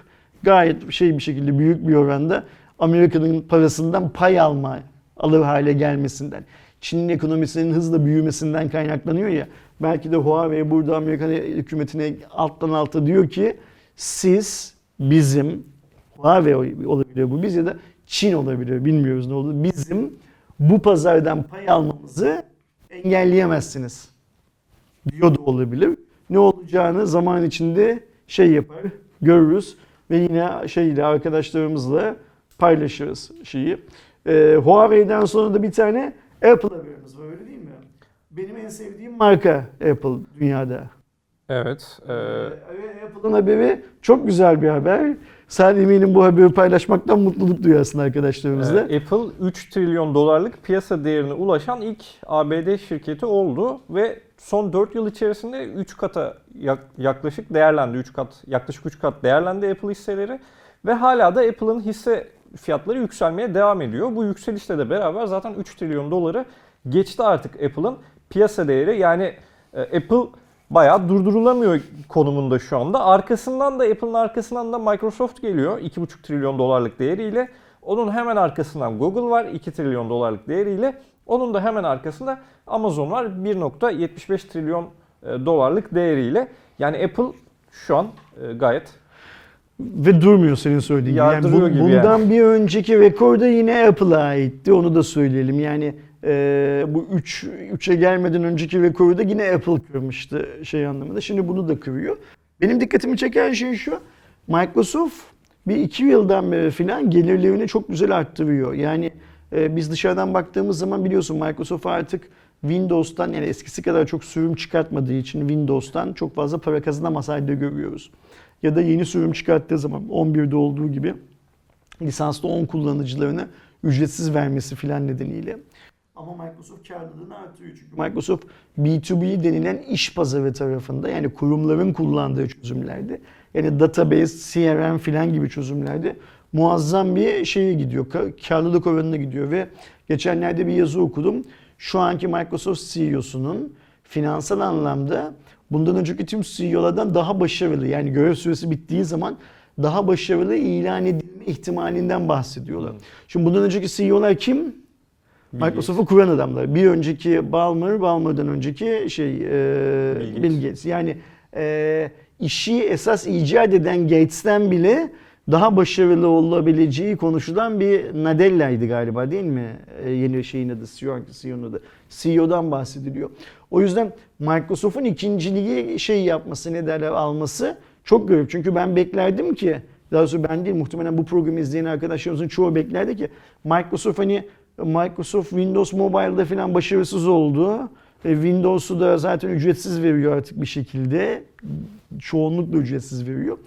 gayet şey bir şekilde büyük bir oranda Amerika'nın parasından pay alma alır hale gelmesinden. Çin'in ekonomisinin hızla büyümesinden kaynaklanıyor ya. Belki de Huawei burada Amerikan hükümetine alttan alta diyor ki siz bizim Huawei olabilir bu biz ya da Çin olabilir bilmiyoruz ne olur. Bizim bu pazardan pay almamızı engelleyemezsiniz diyor da olabilir. Ne olacağını zaman içinde şey yapar, görürüz ve yine şeyle arkadaşlarımızla paylaşırız şeyi. Ee, Huawei'den sonra da bir tane Apple haberimiz var öyle değil mi? Benim en sevdiğim marka Apple dünyada. Evet. e, Ee, Apple'ın haberi çok güzel bir haber. Sen eminim bu haberi paylaşmaktan mutluluk duyarsın arkadaşlarımızla. Ee, Apple 3 trilyon dolarlık piyasa değerine ulaşan ilk ABD şirketi oldu ve son 4 yıl içerisinde 3 kata yak- yaklaşık değerlendi. 3 kat yaklaşık 3 kat değerlendi Apple hisseleri ve hala da Apple'ın hisse fiyatları yükselmeye devam ediyor. Bu yükselişle de beraber zaten 3 trilyon doları geçti artık Apple'ın piyasa değeri. Yani e, Apple bayağı durdurulamıyor konumunda şu anda. Arkasından da Apple'ın arkasından da Microsoft geliyor 2,5 trilyon dolarlık değeriyle. Onun hemen arkasından Google var 2 trilyon dolarlık değeriyle. Onun da hemen arkasında Amazon var 1.75 trilyon e, dolarlık değeriyle. Yani Apple şu an e, gayet Ve durmuyor senin söylediğin gibi. Yani bu- gibi bundan bir önceki rekor da yine Apple'a aitti. Onu da söyleyelim. Yani e, bu 3 3'e gelmeden önceki rekoru da yine Apple kırmıştı şey anlamında. Şimdi bunu da kırıyor. Benim dikkatimi çeken şey şu. Microsoft bir iki yıldan beri filan gelirlerini çok güzel arttırıyor. Yani e, biz dışarıdan baktığımız zaman biliyorsun Microsoft artık Windows'tan yani eskisi kadar çok sürüm çıkartmadığı için Windows'tan çok fazla para kazanamaz halde görüyoruz. Ya da yeni sürüm çıkarttığı zaman 11'de olduğu gibi lisanslı 10 kullanıcılarına ücretsiz vermesi filan nedeniyle. Ama Microsoft karlılığını artırıyor çünkü Microsoft B2B denilen iş pazarı tarafında yani kurumların kullandığı çözümlerde yani database, CRM filan gibi çözümlerde muazzam bir şeye gidiyor. ka- Karlılık oranına gidiyor ve geçenlerde bir yazı okudum. Şu anki Microsoft CEO'sunun finansal anlamda bundan önceki tüm CEO'lardan daha başarılı yani görev süresi bittiği zaman daha başarılı ilan edilme ihtimalinden bahsediyorlar. Şimdi bundan önceki CEO'lar kim? Microsoft'u kuran adamlar. Bir önceki Ballmer, Ballmer'dan önceki şey e, Bill Gates. Bill Gates. Yani e, işi esas icat eden Gates'ten bile daha başarılı olabileceği konuşulan bir Nadella'ydı galiba değil mi? E, yeni şeyin adı, CEO, CEO'nun adı. CEO'dan bahsediliyor. O yüzden Microsoft'un ikinciliği şey yapması, ne derler alması çok garip. Çünkü ben beklerdim ki, daha doğrusu ben değil muhtemelen bu programı izleyen arkadaşlarımızın çoğu beklerdi ki Microsoft hani Microsoft Windows Mobile'da falan başarısız oldu. E, Windows'u da zaten ücretsiz veriyor artık bir şekilde. Çoğunlukla ücretsiz veriyor.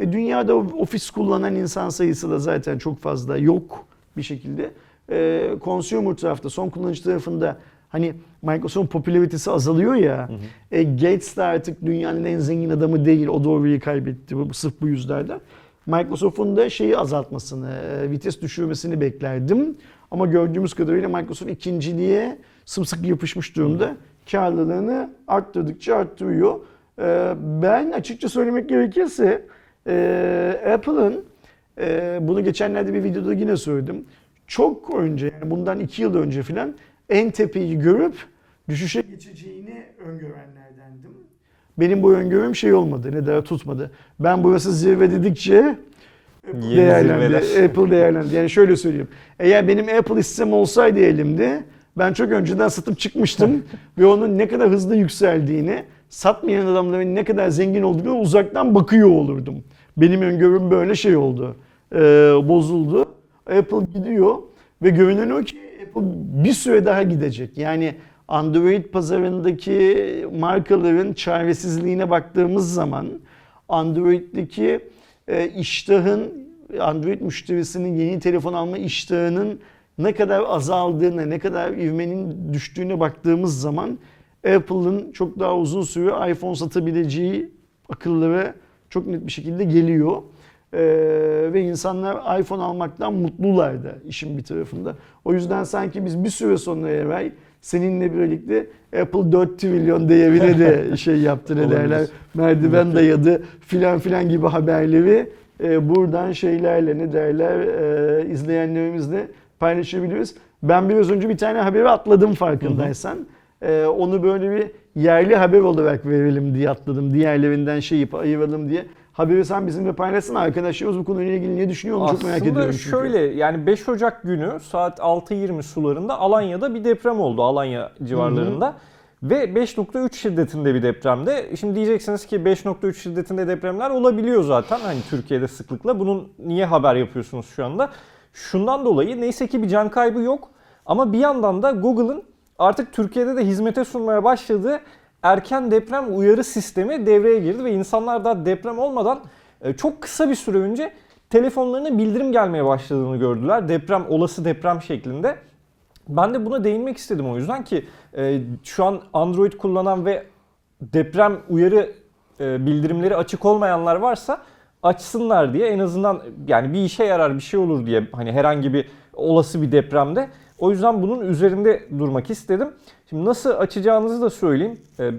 E, dünyada ofis kullanan insan sayısı da zaten çok fazla yok bir şekilde. E, consumer tarafta, son kullanıcı tarafında hani Microsoft'un popülaritesi azalıyor ya. E, Gates de artık dünyanın en zengin adamı değil. O doğruyu kaybetti bu, sırf bu yüzlerden. Microsoft'un da şeyi azaltmasını, e, vites düşürmesini beklerdim. Ama gördüğümüz kadarıyla Microsoft ikinciliğe sımsıkı yapışmış durumda. Karlılığını arttırdıkça arttırıyor. E, ben açıkça söylemek gerekirse e, Apple'ın e, bunu geçenlerde bir videoda yine söyledim. Çok önce yani bundan iki yıl önce filan en tepeyi görüp düşüşe geçeceğini öngörenlerdendim. Benim bu öngörüm şey olmadı, ne der tutmadı. Ben burası zirve dedikçe Apple Yeni değerlendi. zirveler. Apple değerlendi. Yani şöyle söyleyeyim. Eğer benim Apple hissem olsaydı elimde ben çok önceden satıp çıkmıştım ve onun ne kadar hızlı yükseldiğini, satmayan adamların ne kadar zengin olduğunu uzaktan bakıyor olurdum. Benim öngörüm böyle şey oldu. Ee, bozuldu. Apple gidiyor ve görünen o ki Apple bir süre daha gidecek. Yani Android pazarındaki markaların çaresizliğine baktığımız zaman Android'deki e, iştahın Android müşterisinin yeni telefon alma iştahının ne kadar azaldığına, ne kadar ivmenin düştüğüne baktığımız zaman Apple'ın çok daha uzun süre iPhone satabileceği akıllara çok net bir şekilde geliyor. Ee, ve insanlar iPhone almaktan mutlular da işin bir tarafında. O yüzden sanki biz bir süre sonra evvel seninle birlikte Apple 4 trilyon değerine de şey yaptı ne derler merdiven dayadı filan filan gibi haberleri e, buradan şeylerle ne derler e, izleyenlerimizle paylaşabiliriz. Ben biraz önce bir tane haberi atladım farkındaysan. E, onu böyle bir yerli haber olarak verelim diye atladım. Diğerlerinden şey yapıp ayıralım diye. Haberi sen bizimle paylaşsın arkadaşlarımız bu konuyla ilgili ne düşünüyor onu çok merak Aslında ediyorum. çünkü. şöyle yani 5 Ocak günü saat 6.20 sularında Alanya'da bir deprem oldu Alanya civarlarında. Ve 5.3 şiddetinde bir depremde. Şimdi diyeceksiniz ki 5.3 şiddetinde depremler olabiliyor zaten hani Türkiye'de sıklıkla. Bunun niye haber yapıyorsunuz şu anda? Şundan dolayı neyse ki bir can kaybı yok. Ama bir yandan da Google'ın artık Türkiye'de de hizmete sunmaya başladığı erken deprem uyarı sistemi devreye girdi ve insanlar daha deprem olmadan e, çok kısa bir süre önce telefonlarına bildirim gelmeye başladığını gördüler. Deprem, olası deprem şeklinde. Ben de buna değinmek istedim o yüzden ki e, şu an Android kullanan ve deprem uyarı e, bildirimleri açık olmayanlar varsa açsınlar diye en azından yani bir işe yarar bir şey olur diye hani herhangi bir olası bir depremde. O yüzden bunun üzerinde durmak istedim. Şimdi nasıl açacağınızı da söyleyeyim. E,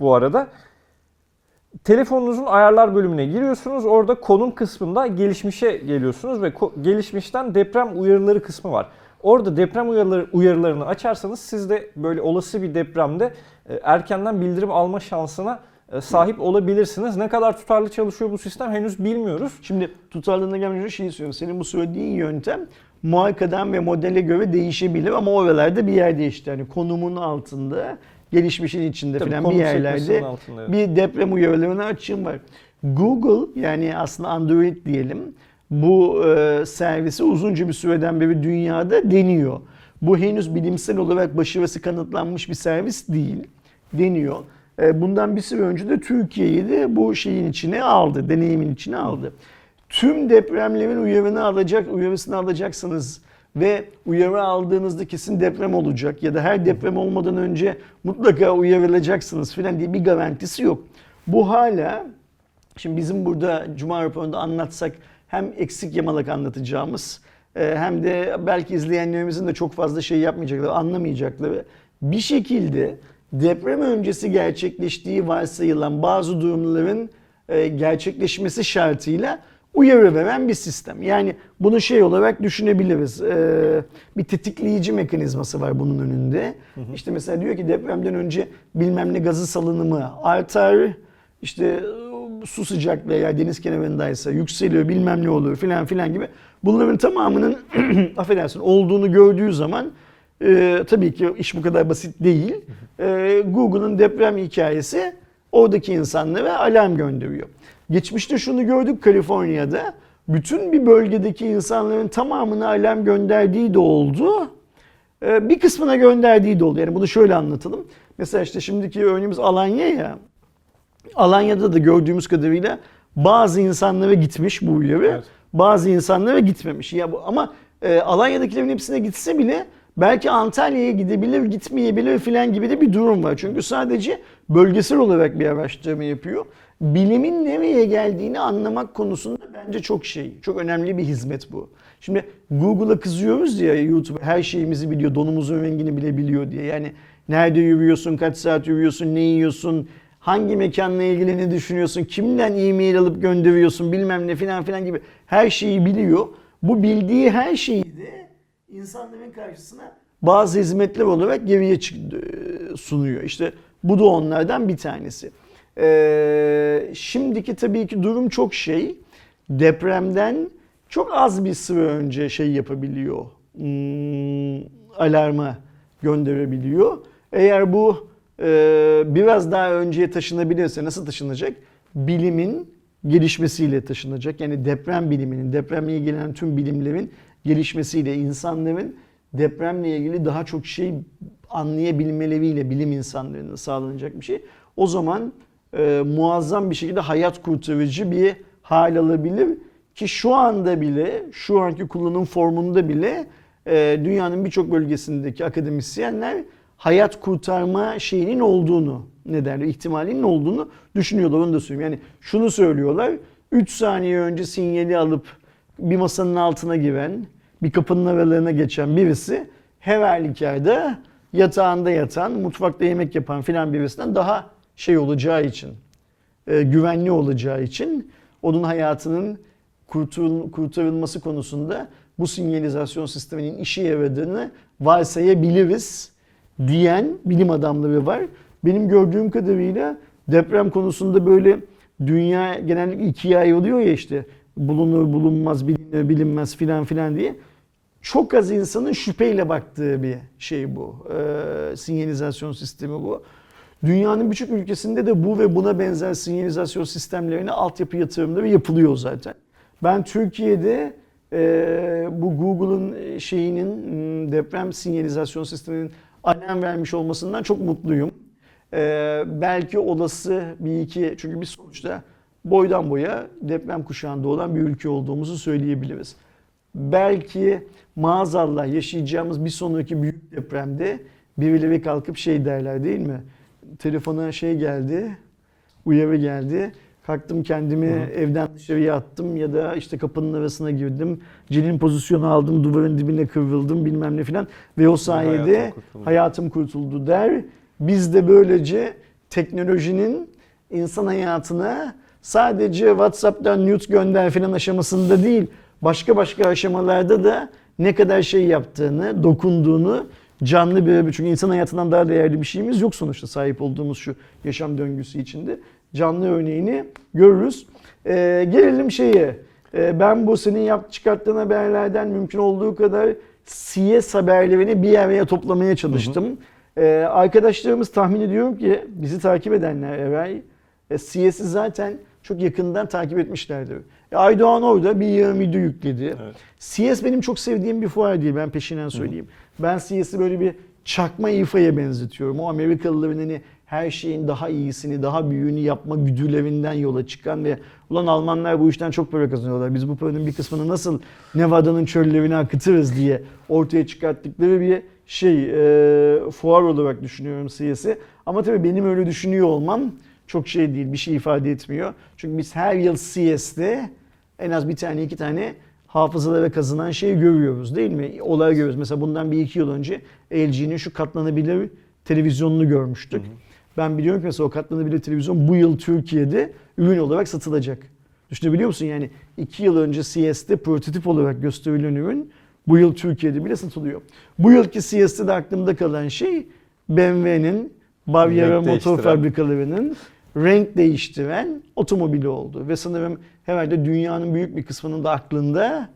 bu arada. Telefonunuzun ayarlar bölümüne giriyorsunuz. Orada konum kısmında gelişmişe geliyorsunuz ve gelişmişten deprem uyarıları kısmı var. Orada deprem uyarıları, uyarılarını açarsanız siz de böyle olası bir depremde e, erkenden bildirim alma şansına sahip olabilirsiniz. Ne kadar tutarlı çalışıyor bu sistem henüz bilmiyoruz. Şimdi tutarlılığına gelmeden önce şeyi söylüyorum. Senin bu söylediğin yöntem markadan ve modele göre değişebilir ama oralarda bir yerde işte hani konumun altında gelişmişin içinde Tabii falan bir yerlerde altında, evet. bir deprem uyarılarını açığım var. Google yani aslında Android diyelim bu e, servisi uzunca bir süreden beri dünyada deniyor. Bu henüz bilimsel olarak başarısı kanıtlanmış bir servis değil. Deniyor. E, bundan bir süre önce de Türkiye'yi de bu şeyin içine aldı, deneyimin içine aldı. Tüm depremlerin uyarını alacak, uyarısını alacaksınız ve uyarı aldığınızda kesin deprem olacak ya da her deprem olmadan önce mutlaka uyarılacaksınız filan diye bir garantisi yok. Bu hala Şimdi bizim burada Cuma raporunda anlatsak hem eksik yamalak anlatacağımız e, hem de belki izleyenlerimizin de çok fazla şey yapmayacakları, anlamayacakları bir şekilde deprem öncesi gerçekleştiği varsayılan bazı durumların e, gerçekleşmesi şartıyla uyarı veren bir sistem. Yani bunu şey olarak düşünebiliriz. E, bir tetikleyici mekanizması var bunun önünde. İşte mesela diyor ki depremden önce bilmem ne gazı salınımı artar. İşte e, su sıcaklığı eğer deniz kenarındaysa yükseliyor bilmem ne oluyor filan filan gibi. Bunların tamamının affedersin olduğunu gördüğü zaman e, tabii ki iş bu kadar basit değil. E, Google'ın deprem hikayesi oradaki insanlara alarm gönderiyor. Geçmişte şunu gördük Kaliforniya'da. Bütün bir bölgedeki insanların tamamına alarm gönderdiği de oldu. E, bir kısmına gönderdiği de oldu. Yani bunu şöyle anlatalım. Mesela işte şimdiki örneğimiz Alanya ya. Alanya'da da gördüğümüz kadarıyla bazı insanlara gitmiş bu uyarı. Evet. Bazı insanlara gitmemiş. Ya bu, ama e, Alanya'dakilerin hepsine gitse bile belki Antalya'ya gidebilir, gitmeyebilir filan gibi de bir durum var. Çünkü sadece bölgesel olarak bir araştırma yapıyor. Bilimin nereye geldiğini anlamak konusunda bence çok şey, çok önemli bir hizmet bu. Şimdi Google'a kızıyoruz ya YouTube her şeyimizi biliyor, donumuzun rengini bile biliyor diye. Yani nerede yürüyorsun, kaç saat yürüyorsun, ne yiyorsun, hangi mekanla ilgili ne düşünüyorsun, kimden e-mail alıp gönderiyorsun bilmem ne filan filan gibi her şeyi biliyor. Bu bildiği her şeyi de insanların karşısına bazı hizmetler olarak geriye e, sunuyor. İşte bu da onlardan bir tanesi. Ee, şimdiki tabii ki durum çok şey. Depremden çok az bir süre önce şey yapabiliyor. Hmm, alarma gönderebiliyor. Eğer bu e, biraz daha önceye taşınabilirse nasıl taşınacak? Bilimin gelişmesiyle taşınacak. Yani deprem biliminin, depremle ilgilenen tüm bilimlerin gelişmesiyle insanların depremle ilgili daha çok şey anlayabilmeleriyle bilim insanlarının sağlanacak bir şey. O zaman e, muazzam bir şekilde hayat kurtarıcı bir hal alabilir ki şu anda bile, şu anki kullanım formunda bile e, dünyanın birçok bölgesindeki akademisyenler hayat kurtarma şeyinin olduğunu, ne derler, ihtimalinin olduğunu düşünüyorlar. Onu da söyleyeyim. Yani şunu söylüyorlar. 3 saniye önce sinyali alıp bir masanın altına giren, bir kapının aralarına geçen birisi her halükarda yatağında yatan, mutfakta yemek yapan filan birisinden daha şey olacağı için, e, güvenli olacağı için onun hayatının kurtul- kurtarılması konusunda bu sinyalizasyon sisteminin işe yaradığını varsayabiliriz diyen bilim adamları var. Benim gördüğüm kadarıyla deprem konusunda böyle dünya genellikle ikiye ayrılıyor ya işte bulunur bulunmaz bilinir bilinmez filan filan diye. Çok az insanın şüpheyle baktığı bir şey bu. Ee, sinyalizasyon sistemi bu. Dünyanın birçok ülkesinde de bu ve buna benzer sinyalizasyon sistemlerine altyapı yatırımları yapılıyor zaten. Ben Türkiye'de e, bu Google'ın şeyinin m, deprem sinyalizasyon sisteminin alarm vermiş olmasından çok mutluyum. E, belki olası bir iki çünkü biz sonuçta boydan boya deprem kuşağında olan bir ülke olduğumuzu söyleyebiliriz. Belki maazallah yaşayacağımız bir sonraki büyük depremde birileri kalkıp şey derler değil mi? Telefona şey geldi, uyarı geldi. Kalktım kendimi evden dışarıya attım ya da işte kapının arasına girdim. Celin pozisyonu aldım, duvarın dibine kıvrıldım bilmem ne filan. Ve o sayede hayatım kurtuldu. hayatım kurtuldu der. Biz de böylece teknolojinin insan hayatına sadece WhatsApp'tan nude gönder filan aşamasında değil, başka başka aşamalarda da ne kadar şey yaptığını, dokunduğunu canlı bir çünkü insan hayatından daha değerli bir şeyimiz yok sonuçta sahip olduğumuz şu yaşam döngüsü içinde. Canlı örneğini görürüz. Ee, gelelim şeye. Ee, ben bu senin yap çıkarttığın haberlerden mümkün olduğu kadar CS haberlerini bir araya toplamaya çalıştım. Ee, arkadaşlarımız tahmin ediyorum ki bizi takip edenler Eray e, CS'i zaten çok yakından takip etmişlerdir. E, Aydoğan orada bir yarım video yükledi. Evet. CS benim çok sevdiğim bir fuar değil ben peşinden söyleyeyim. Ben CS'i böyle bir çakma İFA'ya benzetiyorum. O Amerikalıların hani her şeyin daha iyisini, daha büyüğünü yapma güdülerinden yola çıkan ve ulan Almanlar bu işten çok para kazanıyorlar. Biz bu paranın bir kısmını nasıl Nevada'nın çöllerine akıtırız diye ortaya çıkarttıkları bir şey e, fuar olarak düşünüyorum CS'i. Ama tabii benim öyle düşünüyor olmam çok şey değil, bir şey ifade etmiyor. Çünkü biz her yıl CS'de en az bir tane iki tane hafızalara kazınan şeyi görüyoruz değil mi? Olay görüyoruz. Mesela bundan bir iki yıl önce LG'nin şu katlanabilir televizyonunu görmüştük. Ben biliyorum ki mesela o katlanabilir televizyon bu yıl Türkiye'de ürün olarak satılacak. Düşünebiliyor musun? Yani iki yıl önce CS'de prototip olarak gösterilen ürün bu yıl Türkiye'de bile satılıyor. Bu yılki CS'de de aklımda kalan şey BMW'nin Bavyera Renk Motor fabrikalarının renk değiştiren otomobili oldu. Ve sanırım herhalde dünyanın büyük bir kısmının da aklında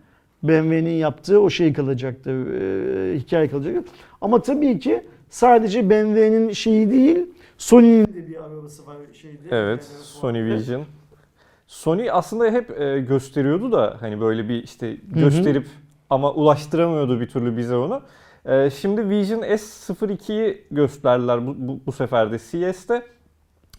BMW'nin yaptığı o şey kalacaktır, e, hikaye kalacaktır. Ama tabii ki sadece BMW'nin şeyi değil, Sony'nin de bir arabası var şeyde. Evet, Yani Sony fuarda. Vision. Sony aslında hep e, gösteriyordu da hani böyle bir işte gösterip ama ulaştıramıyordu bir türlü bize onu. E, şimdi Vision S02'yi gösterdiler bu, bu, bu sefer de CES'te.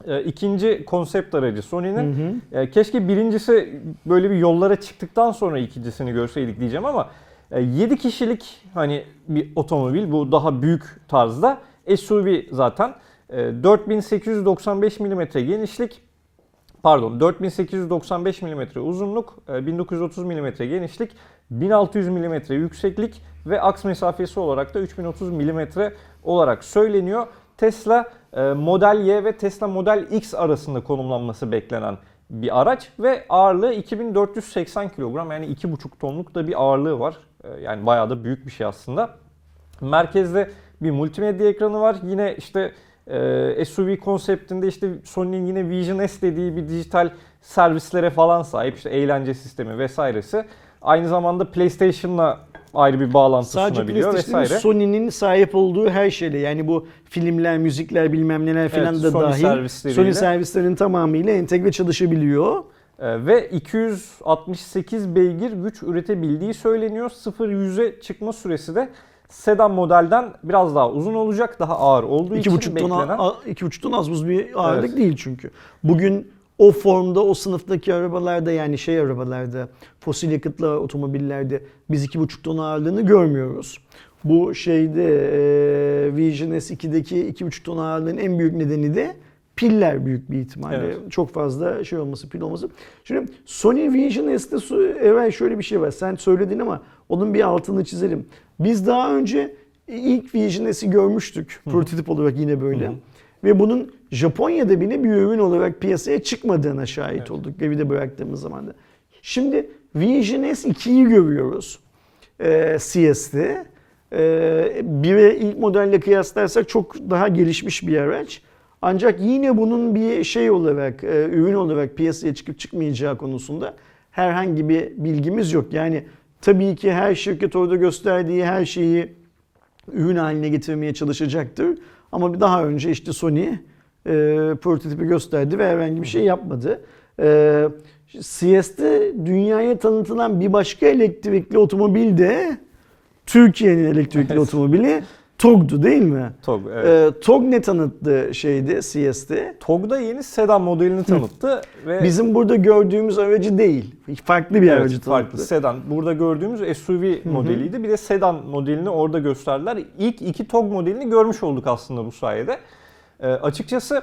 E, ikinci konsept aracı Sony'nin. Hı hı. E, keşke birincisi böyle bir yollara çıktıktan sonra ikincisini görseydik diyeceğim ama 7 kişilik hani bir otomobil bu daha büyük tarzda SUV zaten. E, 4895 mm genişlik pardon 4895 mm uzunluk, e, 1930 mm genişlik, 1600 mm yükseklik ve aks mesafesi olarak da 3030 mm olarak söyleniyor. Tesla e, Model Y ve Tesla Model X arasında konumlanması beklenen bir araç ve ağırlığı 2480 kilogram yani 2,5 tonluk da bir ağırlığı var. E, Yani bayağı da büyük bir şey aslında. Merkezde bir multimedya ekranı var. Yine işte e, SUV konseptinde işte Sony'nin yine Vision S dediği bir dijital servislere falan sahip. işte eğlence sistemi vesairesi. Aynı zamanda PlayStation'la ayrı bir bağlantı Sadece sunabiliyor vesaire. Sony'nin sahip olduğu her şeyle yani bu filmler, müzikler bilmem neler falan Evet, da Sony dahil servisleriyle. Sony servislerinin tamamıyla entegre çalışabiliyor. Ee, ve 268 beygir güç üretebildiği söyleniyor. 0-100'e çıkma süresi de sedan modelden biraz daha uzun olacak. Daha ağır olduğu için 2,5 ton, beklenen. a- iki buçuk ton az buz bir ağırlık Evet. değil çünkü. Bugün o formda, o sınıftaki arabalarda yani şey arabalarda, fosil yakıtlı otomobillerde biz 2,5 ton ağırlığını görmüyoruz. Bu şeyde e, Vision S2'deki 2,5 ton ağırlığın en büyük nedeni de piller büyük bir ihtimalle. Evet. Çok fazla şey olması, pil olması. Şimdi Sony Vision su- evet şöyle bir şey var. Sen söyledin ama onun bir altını çizelim. Biz daha önce ilk Vision S'i görmüştük. Prototip olarak yine böyle. Ve bunun Japonya'da bile bir ürün olarak piyasaya çıkmadığına şahit Evet. olduk evde bıraktığımız zaman da. Şimdi Vision S2'yi görüyoruz e, CS'de. E, bire ilk modelle kıyaslarsak çok daha gelişmiş bir araç. Ancak yine bunun bir şey olarak, e, ürün olarak piyasaya çıkıp çıkmayacağı konusunda herhangi bir bilgimiz yok. Yani tabii ki her şirket orada gösterdiği her şeyi ürün haline getirmeye çalışacaktır. Ama bir daha önce işte Sony e, prototipi gösterdi ve herhangi bir şey yapmadı. E, CS'de dünyaya tanıtılan bir başka elektrikli otomobil de Türkiye'nin elektrikli otomobili TOG'du değil mi? TOG. Evet. E, TOG ne tanıttı şeydi CS'de? TOG da yeni sedan modelini tanıttı ve Bizim burada gördüğümüz aracı değil. Farklı bir Evet, aracı farklı tanıttı. sedan. Burada gördüğümüz SUV modeliydi. Bir de sedan modelini orada gösterdiler. İlk iki TOG modelini görmüş olduk aslında bu sayede. Ee, açıkçası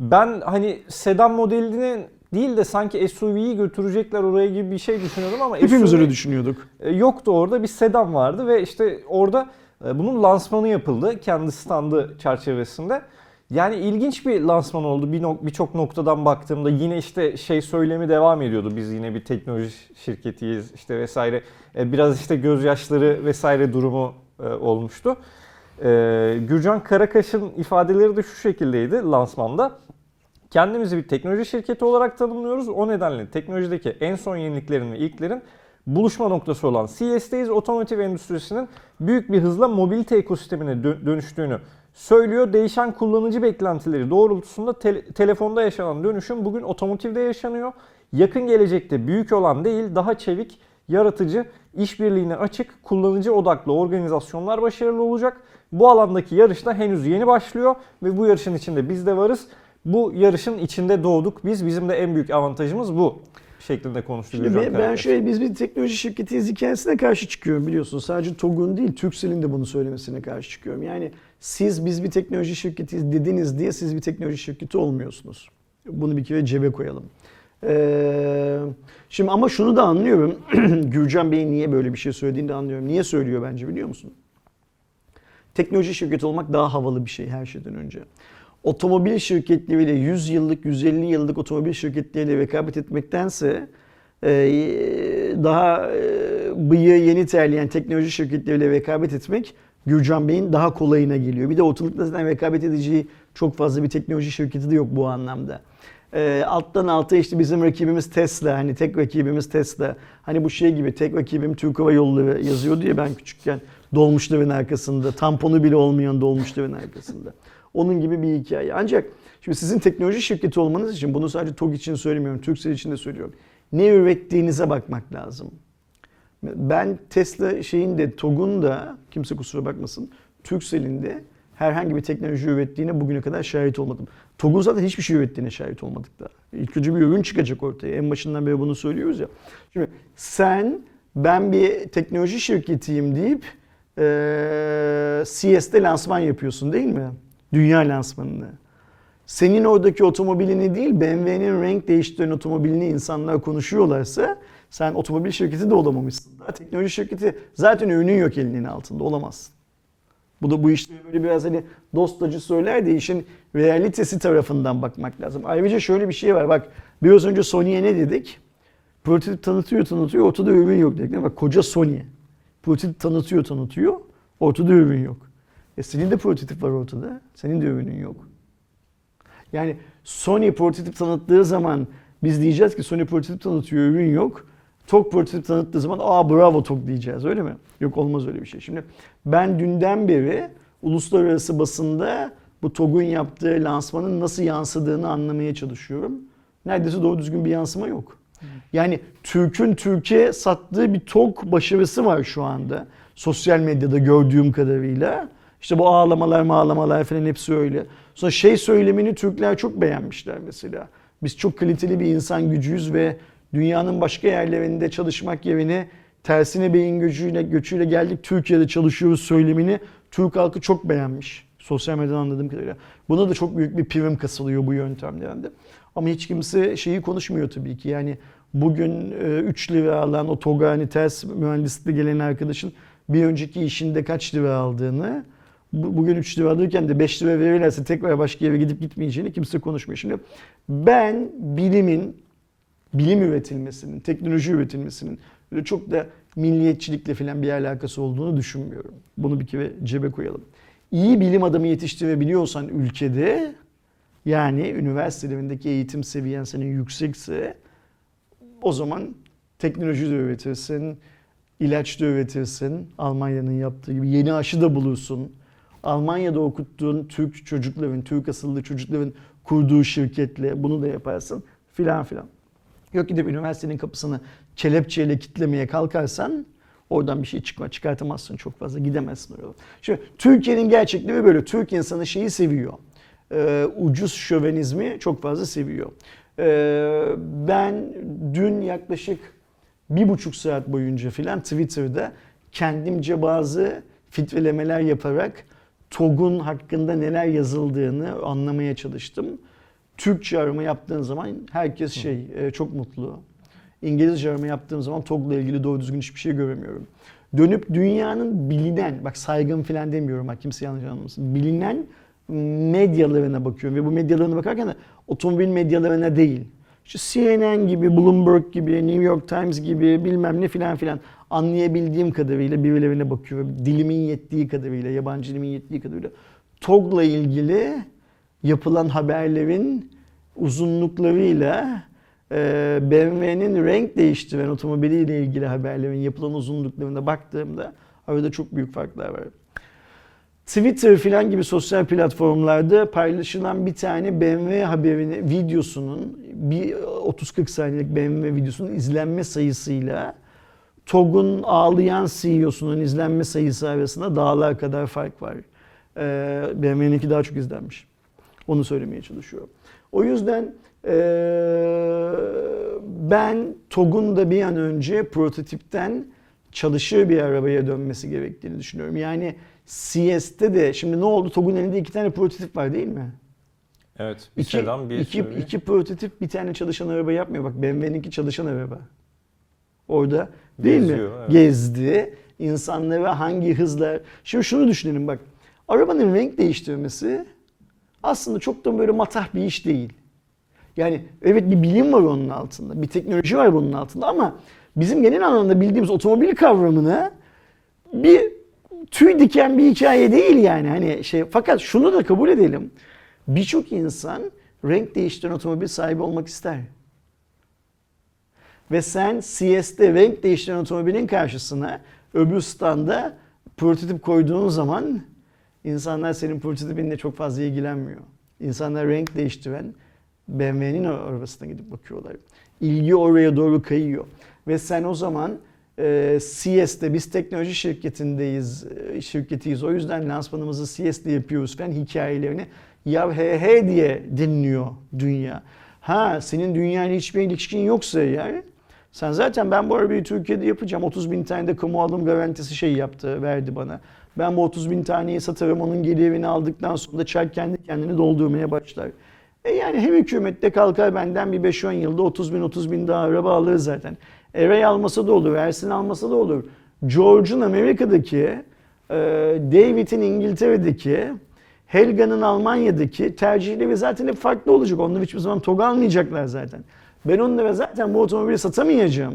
ben hani sedan modelini değil de sanki SUV'yi götürecekler oraya gibi bir şey düşünüyordum ama Hepimiz SUV öyle düşünüyorduk. e, yoktu orada. Bir sedan vardı ve işte orada bunun lansmanı yapıldı kendi standı çerçevesinde. Yani ilginç bir lansman oldu. Bir birçok noktadan baktığımda yine işte şey söylemi devam ediyordu. Biz yine bir teknoloji şirketiyiz işte vesaire. E, Biraz işte gözyaşları vesaire durumu e, olmuştu. E, Gürcan Karakaş'ın ifadeleri de şu şekildeydi lansmanda. Kendimizi bir teknoloji şirketi olarak tanımlıyoruz. O nedenle teknolojideki en son yeniliklerin ve ilklerin buluşma noktası olan CES'teyiz. Otomotiv endüstrisinin büyük bir hızla mobilite ekosistemine dö- dönüştüğünü söylüyor. Değişen kullanıcı beklentileri doğrultusunda te- telefonda yaşanan dönüşüm bugün otomotivde yaşanıyor. Yakın gelecekte büyük olan değil, daha çevik, yaratıcı, işbirliğine açık, kullanıcı odaklı organizasyonlar başarılı olacak. Bu alandaki yarış da henüz yeni başlıyor ve bu yarışın içinde biz de varız. Bu yarışın içinde doğduk biz. Bizim de en büyük avantajımız bu şeklinde konuştu Şimdi ben, ben şöyle biz bir teknoloji şirketiyiz hikayesine karşı çıkıyorum biliyorsun. Sadece TOG'un değil Turkcell'in de bunu söylemesine karşı çıkıyorum. Yani siz biz bir teknoloji şirketiyiz dediniz diye siz bir teknoloji şirketi olmuyorsunuz. Bunu bir kere cebe koyalım. Ee, şimdi ama şunu da anlıyorum. Gürcan Bey'in niye böyle bir şey söylediğini de anlıyorum. Niye söylüyor bence biliyor musun? Teknoloji şirketi olmak daha havalı bir şey her şeyden önce. Otomobil şirketleriyle 100 yıllık, 150 yıllık otomobil şirketleriyle rekabet etmektense e, daha e, bıyığı yeni terleyen teknoloji şirketleriyle rekabet etmek Gürcan Bey'in daha kolayına geliyor. Bir de ortalıkta zaten rekabet edeceği çok fazla bir teknoloji şirketi de yok bu anlamda. E, alttan alta işte bizim rakibimiz Tesla, hani tek rakibimiz Tesla. Hani bu şey gibi tek rakibim Türk Hava Yolları yazıyordu ya ben küçükken dolmuşların arkasında. Tamponu bile olmayan dolmuşların arkasında. Onun gibi bir hikaye. Ancak şimdi sizin teknoloji şirketi olmanız için bunu sadece TOG için söylemiyorum, Turkcell için de söylüyorum. Ne ürettiğinize bakmak lazım. Ben Tesla şeyin de TOG'un da kimse kusura bakmasın Turkcell'in de herhangi bir teknoloji ürettiğine bugüne kadar şahit olmadım. TOG'un zaten hiçbir şey ürettiğine şahit olmadık da. İlk önce bir ürün çıkacak ortaya. En başından beri bunu söylüyoruz ya. Şimdi sen ben bir teknoloji şirketiyim deyip eee CS'de lansman yapıyorsun değil mi? Dünya lansmanını. Senin oradaki otomobilini değil BMW'nin renk değiştiren otomobilini insanlar konuşuyorlarsa sen otomobil şirketi de olamamışsın. Daha teknoloji şirketi zaten ürünün yok elinin altında olamazsın. Bu da bu işte böyle biraz hani dostacı söyler de işin realitesi tarafından bakmak lazım. Ayrıca şöyle bir şey var bak biraz önce Sony'ye ne dedik? Prototip tanıtıyor tanıtıyor ortada ürün yok dedik. Bak koca Sony. Prototip tanıtıyor tanıtıyor ortada ürün yok. E senin de prototip var ortada. Senin de ürünün yok. Yani Sony prototip tanıttığı zaman biz diyeceğiz ki Sony prototip tanıtıyor ürün yok. TOG prototip tanıttığı zaman aa bravo TOG diyeceğiz öyle mi? Yok olmaz öyle bir şey. Şimdi ben dünden beri uluslararası basında bu TOG'un yaptığı lansmanın nasıl yansıdığını anlamaya çalışıyorum. Neredeyse doğru düzgün bir yansıma yok. Yani Türk'ün Türkiye sattığı bir TOG başarısı var şu anda. Sosyal medyada gördüğüm kadarıyla. İşte bu ağlamalar mağlamalar falan hepsi öyle. Sonra şey söylemini Türkler çok beğenmişler mesela. Biz çok kaliteli bir insan gücüyüz ve dünyanın başka yerlerinde çalışmak yerine tersine beyin göçüyle, göçüyle geldik Türkiye'de çalışıyoruz söylemini Türk halkı çok beğenmiş. Sosyal medyadan anladığım kadarıyla. Buna da çok büyük bir prim kasılıyor bu yöntemlerinde. Ama hiç kimse şeyi konuşmuyor tabii ki. Yani bugün 3 lira alan o TOG'a hani ters mühendislikle gelen arkadaşın bir önceki işinde kaç lira aldığını bu- bugün 3 lira alırken de 5 lira verirlerse tekrar başka yere gidip gitmeyeceğini kimse konuşmuyor. Şimdi ben bilimin, bilim üretilmesinin, teknoloji üretilmesinin böyle çok da milliyetçilikle falan bir alakası olduğunu düşünmüyorum. Bunu bir kere cebe koyalım. İyi bilim adamı yetiştirebiliyorsan ülkede yani üniversitelerindeki eğitim seviyen senin yüksekse o zaman teknoloji de üretirsin, ilaç da üretirsin. Almanya'nın yaptığı gibi yeni aşı da bulursun. Almanya'da okuttuğun Türk çocukların, Türk asıllı çocukların kurduğu şirketle bunu da yaparsın filan filan. Yok gidip üniversitenin kapısını kelepçeyle kitlemeye kalkarsan oradan bir şey çıkma çıkartamazsın çok fazla gidemezsin oraya. Şimdi Türkiye'nin gerçekliği böyle. Türk insanı şeyi seviyor. Ee, ucuz şövenizmi çok fazla seviyor. Ee, ben dün yaklaşık bir buçuk saat boyunca filan Twitter'da kendimce bazı filtrelemeler yaparak TOG'un hakkında neler yazıldığını anlamaya çalıştım. Türkçe arama yaptığın zaman herkes şey e, çok mutlu. İngilizce arama yaptığım zaman TOG'la ilgili doğru düzgün hiçbir şey göremiyorum. Dönüp dünyanın bilinen, bak saygın falan demiyorum bak kimse yanlış anlamasın. Bilinen medyalarına bakıyorum. Ve bu medyalarına bakarken de otomobil medyalarına değil. İşte CNN gibi, Bloomberg gibi, New York Times gibi bilmem ne filan filan anlayabildiğim kadarıyla birilerine bakıyorum. Dilimin yettiği kadarıyla, yabancı dilimin yettiği kadarıyla. TOG'la ilgili yapılan haberlerin uzunluklarıyla e, BMW'nin renk değiştiren otomobiliyle ilgili haberlerin yapılan uzunluklarına baktığımda arada çok büyük farklar var. Twitter filan gibi sosyal platformlarda paylaşılan bir tane BMW haberini, videosunun bir 30-40 saniyelik BMW videosunun izlenme sayısıyla TOG'un ağlayan CEO'sunun izlenme sayısı arasında dağlar kadar fark var. Ee, BMW'ninki daha çok izlenmiş. Onu söylemeye çalışıyorum. O yüzden ee, ben TOG'un da bir an önce prototipten çalışır bir arabaya dönmesi gerektiğini düşünüyorum. Yani CS'te de şimdi ne oldu? TOG'un elinde iki tane prototip var değil mi? Evet. Bir İki, sedan, bir iki, iki prototip bir tane çalışan araba yapmıyor. Bak BMW'ninki çalışan araba. Orada değil Geziyor, mi? evet. Gezdi. İnsanlara hangi hızla... Şimdi şunu düşünelim bak. Arabanın renk değiştirmesi aslında çok da böyle matah bir iş değil. Yani evet bir bilim var onun altında. Bir teknoloji var bunun altında ama bizim genel anlamda bildiğimiz otomobil kavramını bir tüy diken bir hikaye değil yani. Hani şey fakat şunu da kabul edelim. Birçok insan renk değiştiren otomobil sahibi olmak ister. Ve sen CS'de renk değiştiren otomobilin karşısına öbür standa prototip koyduğun zaman insanlar senin prototipinle çok fazla ilgilenmiyor. İnsanlar renk değiştiren BMW'nin arabasına gidip bakıyorlar. İlgi oraya doğru kayıyor. Ve sen o zaman e, CS'de biz teknoloji şirketindeyiz, e, şirketiyiz. O yüzden lansmanımızı CS'de yapıyoruz falan hikayelerini ya he he diye dinliyor dünya. Ha senin dünyayla hiçbir ilişkin yoksa eğer sen zaten ben bu arabayı Türkiye'de yapacağım. 30 bin tane de kamu alım garantisi şey yaptı, verdi bana. Ben bu 30 bin taneyi satarım, onun gelirini aldıktan sonra da çark kendi kendini doldurmaya başlar. E yani hem hükümette kalkar benden bir 5-10 yılda 30 bin 30 bin daha araba alır zaten. Eray almasa da olur, Ersin almasa da olur. George'un Amerika'daki, e, David'in İngiltere'deki, Helga'nın Almanya'daki tercihleri zaten hep farklı olacak. Onlar hiçbir zaman TOG almayacaklar zaten. Ben onlara zaten bu otomobili satamayacağım.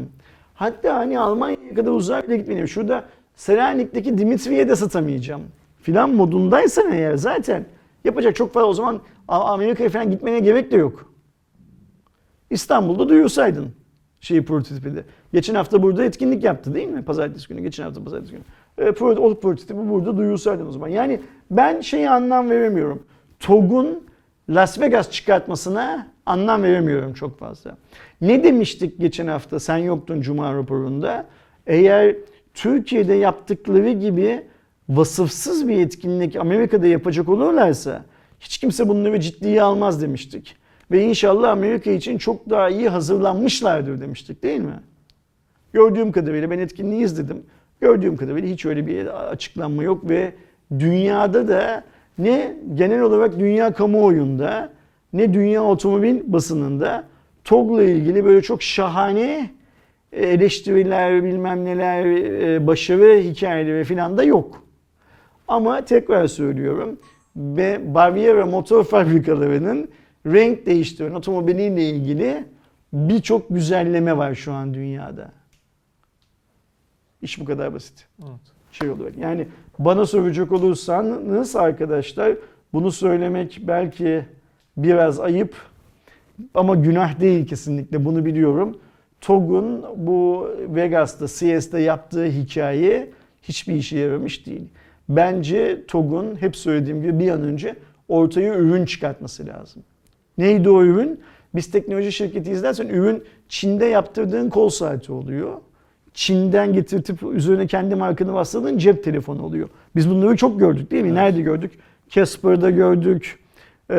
Hatta hani Almanya'ya kadar uzağa bile gitmeyeyim. Şurada Selanik'teki Dimitri'ye de satamayacağım. Filan modundaysan eğer zaten yapacak çok fazla o zaman Amerika'ya falan gitmene gerek de yok. İstanbul'da duyursaydın şeyi prototipi de. Geçen hafta burada etkinlik yaptı değil mi? Pazartesi günü, geçen hafta pazartesi günü. E, o prototipi burada duyursaydın o zaman. Yani ben şeyi anlam veremiyorum. TOG'un Las Vegas çıkartmasına anlam veremiyorum çok fazla. Ne demiştik geçen hafta sen yoktun Cuma raporunda? Eğer Türkiye'de yaptıkları gibi vasıfsız bir etkinlik Amerika'da yapacak olurlarsa hiç kimse bunları ciddiye almaz demiştik. Ve inşallah Amerika için çok daha iyi hazırlanmışlardır demiştik değil mi? Gördüğüm kadarıyla ben etkinliği izledim. Gördüğüm kadarıyla hiç öyle bir açıklanma yok ve dünyada da ne genel olarak dünya kamuoyunda ne dünya otomobil basınında TOG'la ilgili böyle çok şahane eleştiriler bilmem neler e, başarı hikayeleri falan da yok. Ama tekrar söylüyorum ve Baviera motor fabrikalarının renk değiştiren otomobiliyle ilgili birçok güzelleme var şu an dünyada. İş bu kadar basit. Evet. Şey olarak. Yani bana soracak olursanız arkadaşlar bunu söylemek belki biraz ayıp ama günah değil kesinlikle bunu biliyorum. TOG'un bu Vegas'ta CS'de yaptığı hikaye hiçbir işe yaramış değil. Bence TOG'un hep söylediğim gibi bir an önce ortaya ürün çıkartması lazım. Neydi o ürün? Biz teknoloji şirketiyiz dersen ürün Çin'de yaptırdığın kol saati oluyor. Çin'den getirtip üzerine kendi markanı bastırdığın cep telefonu oluyor. Biz bunları çok gördük değil mi? Evet. Nerede gördük? Casper'da gördük. Ee,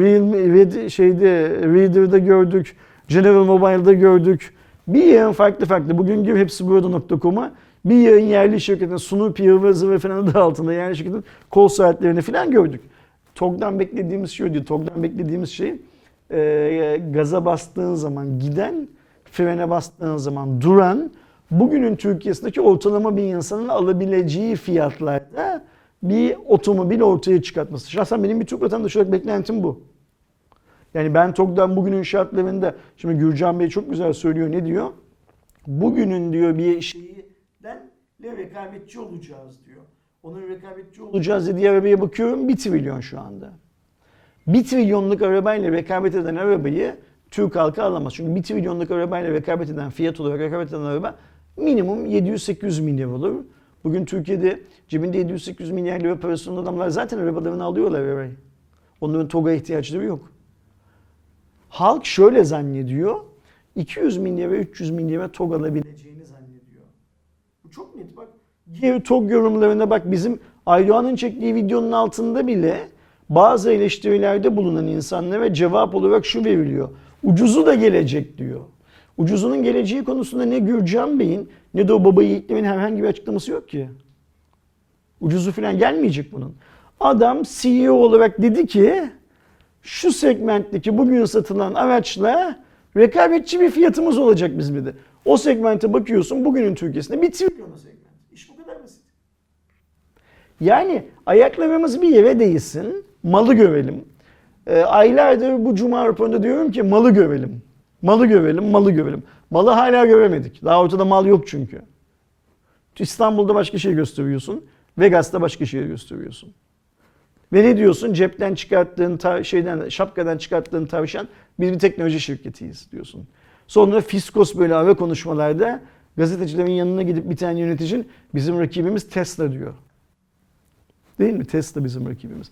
Realme, Red, şeyde, Reader'da gördük. General Mobile'da gördük. Bir yığın farklı farklı. Bugün gibi hepsi burada.com'a bir yığın yerli şirketin Snoopy, ıvır zıvır falan adı altında yerli şirketin kol saatlerini falan gördük. TOG'dan beklediğimiz şey değil. TOG'dan beklediğimiz şey e, gaza bastığın zaman giden, frene bastığın zaman duran, bugünün Türkiye'sindeki ortalama bir insanın alabileceği fiyatlarda bir otomobil ortaya çıkartması. Şahsen benim bir Türk vatandaşı olarak beklentim bu. Yani ben TOG'dan bugünün şartlarında, şimdi Gürcan Bey çok güzel söylüyor ne diyor? Bugünün diyor bir şeyden rekabetçi olacağız diyor. Onun rekabetçi olacağız dediği arabaya bakıyorum 1 trilyon şu anda. 1 trilyonluk arabayla rekabet eden arabayı Türk halkı alamaz. Çünkü 1 trilyonluk arabayla rekabet eden, fiyat olarak rekabet eden araba minimum 700-800 milyar olur. Bugün Türkiye'de cebinde 700-800 milyar lira parası olan adamlar zaten arabalarını alıyorlar arabayı. Onların TOG'a ihtiyaçları yok. Halk şöyle zannediyor. 200 milyara 300 milyara TOG alabileceğini zannediyor. Bu çok net bak. Diğer TOG yorumlarına bak bizim Aydoğan'ın çektiği videonun altında bile bazı eleştirilerde bulunan insanlara cevap olarak şu veriliyor. Ucuzu da gelecek diyor. Ucuzunun geleceği konusunda ne Gürcan Bey'in ne de o baba yiğitlerin herhangi bir açıklaması yok ki. Ucuzu falan gelmeyecek bunun. Adam CEO olarak dedi ki şu segmentteki bugün satılan araçla rekabetçi bir fiyatımız olacak bizim dedi. O segmente bakıyorsun bugünün Türkiye'sinde bir trilyona segment. İş bu kadar basit. Yani ayaklarımız bir yere değsin, malı görelim. Ee, aylardır bu cuma raporunda diyorum ki malı görelim. Malı görelim, malı görelim. Malı hala göremedik. Daha ortada mal yok çünkü. İstanbul'da başka şey gösteriyorsun. Vegas'ta başka şey gösteriyorsun. Ve ne diyorsun? Cepten çıkarttığın şeyden şapkadan çıkarttığın tavşan biz bir teknoloji şirketiyiz diyorsun. Sonra fiskos böyle ara konuşmalarda gazetecilerin yanına gidip bir tane yöneticin bizim rakibimiz Tesla diyor. Değil mi? Tesla bizim rakibimiz.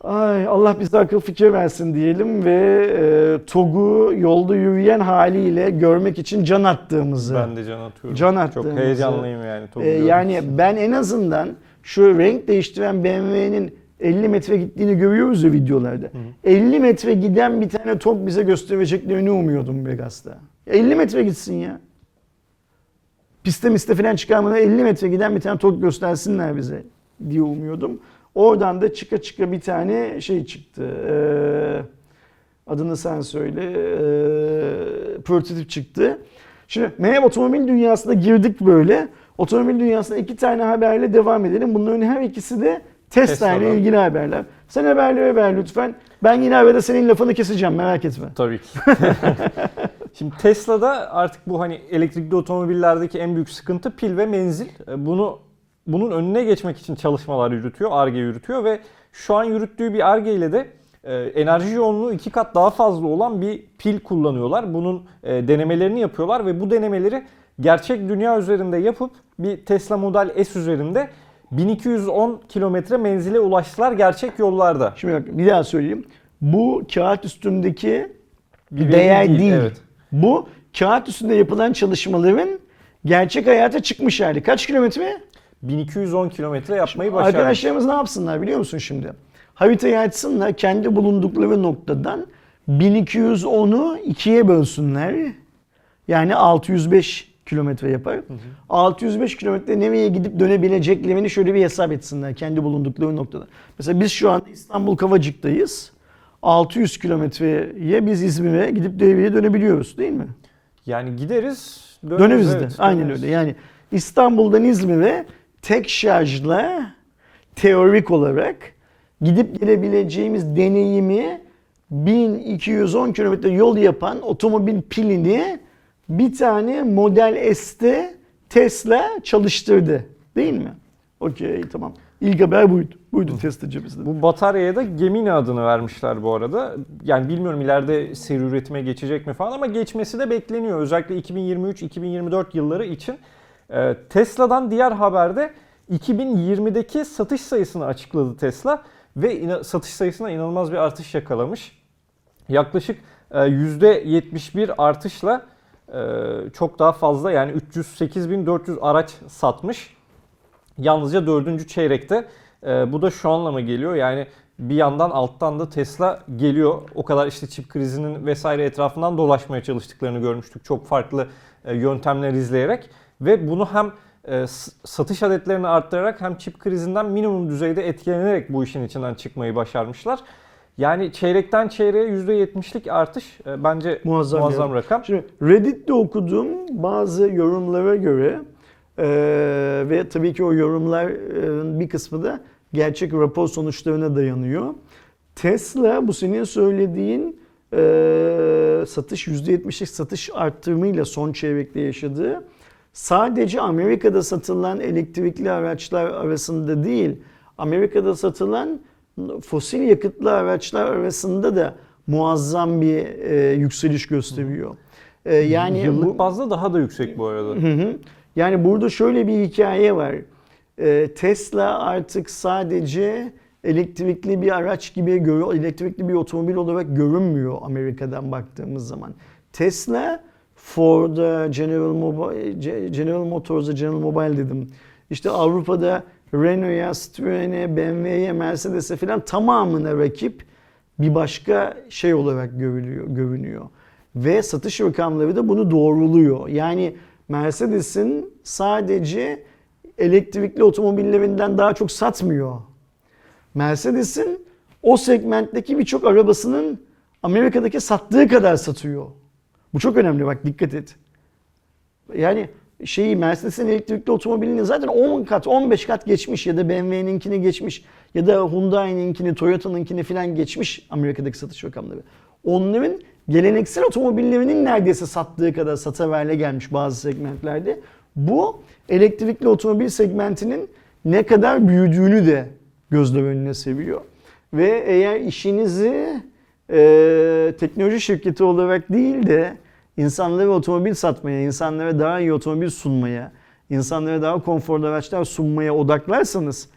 Ay Allah bize akıl fikir versin diyelim ve e, TOG'u yolda yürüyen haliyle görmek için can attığımızı. Ben de can atıyorum. Can Çok attığımızı. heyecanlıyım yani. TOG'u görmek yani ben en azından şu renk değiştiren BMW'nin 50 metre gittiğini görüyoruz ya videolarda. 50 metre giden bir tane TOG bize göstereceklerini umuyordum Vegas'ta. 50 metre gitsin ya. Piste miste falan çıkarmadan 50 metre giden bir tane TOG göstersinler bize diye umuyordum. Oradan da çıka çıka bir tane şey çıktı. Ee, adını sen söyle. Ee, prototip çıktı. Şimdi meğer otomobil dünyasına girdik böyle. Otomobil dünyasına iki tane haberle devam edelim. Bunların her ikisi de Tesla ile ilgili haberler. Sen haberleri ver lütfen. Ben yine arada senin lafını keseceğim merak etme. Tabii ki. Şimdi Tesla'da artık bu hani elektrikli otomobillerdeki en büyük sıkıntı pil ve menzil. Bunu bunun önüne geçmek için çalışmalar yürütüyor, ARGE yürütüyor ve şu an yürüttüğü bir ARGE ile de e, enerji yoğunluğu iki kat daha fazla olan bir pil kullanıyorlar. Bunun e, denemelerini yapıyorlar ve bu denemeleri gerçek dünya üzerinde yapıp bir Tesla Model S üzerinde 1210 kilometre menzile ulaştılar gerçek yollarda. Şimdi bak bir daha söyleyeyim. Bu kağıt üstündeki Bir değer değil, değil. evet. Bu kağıt üstünde yapılan çalışmaların gerçek hayata çıkmış hali. Kaç kilometre? 1210 kilometre yapmayı başardı. Arkadaşlarımız ne yapsınlar biliyor musun şimdi? Haritayı açsınlar kendi bulundukları noktadan 1210'u ikiye bölsünler. Yani 605 kilometre yapar. 605 kilometre nereye gidip dönebileceklerini şöyle bir hesap etsinler kendi bulundukları noktada. Mesela biz şu anda İstanbul Kavacık'tayız. 600 kilometreye biz İzmir'e gidip devreye dönebiliyoruz değil mi? Yani gideriz, döneriz. Döneriz de. evet, Aynen döneriz. öyle. Yani İstanbul'dan İzmir'e tek şarjla teorik olarak gidip gelebileceğimiz deneyimi 1210 kilometre yol yapan otomobil pilini bir tane Model S'te Tesla çalıştırdı. Değil mi? Okey tamam. İlk haber buydu. Buydu Tesla cebimizde. Bu bataryaya da Gemini adını vermişler bu arada. Yani bilmiyorum ileride seri üretime geçecek mi falan ama geçmesi de bekleniyor. Özellikle 2023-2024 yılları için. Ee, Tesla'dan diğer haberde 2020'deki satış sayısını açıkladı Tesla ve satış sayısına inanılmaz bir artış yakalamış. Yaklaşık e, %71 artışla e, çok daha fazla yani 308.400 araç satmış. Yalnızca dördüncü çeyrekte. E, bu da şu anlama geliyor. Yani bir yandan alttan da Tesla geliyor. O kadar işte çip krizinin vesaire etrafından dolaşmaya çalıştıklarını görmüştük. Çok farklı e, yöntemler izleyerek. Ve bunu hem e, satış adetlerini arttırarak hem çip krizinden minimum düzeyde etkilenerek bu işin içinden çıkmayı başarmışlar. Yani çeyrekten çeyreğe %70'lik artış e, bence Muazzam muazzam, yani. rakam. Şimdi Reddit'te okuduğum bazı yorumlara göre Ee, ve tabii ki o yorumların bir kısmı da gerçek rapor sonuçlarına dayanıyor. Tesla bu senin söylediğin e, satış %70'lik satış arttırımıyla son çeyrekte yaşadığı sadece Amerika'da satılan elektrikli araçlar arasında değil, Amerika'da satılan fosil yakıtlı araçlar arasında da muazzam bir e, yükseliş gösteriyor. E, yani Yıllık bu- bazda daha da yüksek bu arada. Hı hı. Yani burada şöyle bir hikaye var. Ee, Tesla artık sadece elektrikli bir araç gibi görüyor, elektrikli bir otomobil olarak görünmüyor Amerika'dan baktığımız zaman. Tesla, Ford'a, General, Mobile, General Motors'a, General Mobile dedim. İşte Avrupa'da Renault'a, Citroen'e, BMW'ye, Mercedes'e falan tamamına rakip bir başka şey olarak görülüyor, görünüyor. Ve satış rakamları da bunu doğruluyor. Yani Mercedes'in sadece elektrikli otomobillerinden daha çok satmıyor. Mercedes'in o segmentteki birçok arabasının Amerika'daki sattığı kadar satıyor. Bu çok önemli bak dikkat et. Yani şeyi Mercedes'in elektrikli otomobilini zaten 10 kat 15 kat geçmiş ya da BMW'ninkini geçmiş ya da Hyundai'ninkini Toyota'nınkini falan geçmiş Amerika'daki satış rakamları. Onların geleneksel otomobillerinin neredeyse sattığı kadar satıverle gelmiş bazı segmentlerde. Bu elektrikli otomobil segmentinin ne kadar büyüdüğünü de gözler önüne seviyor. Ve eğer işinizi e, teknoloji şirketi olarak değil de insanlara otomobil satmaya, insanlara daha iyi otomobil sunmaya, insanlara daha konforlu araçlar sunmaya odaklarsanız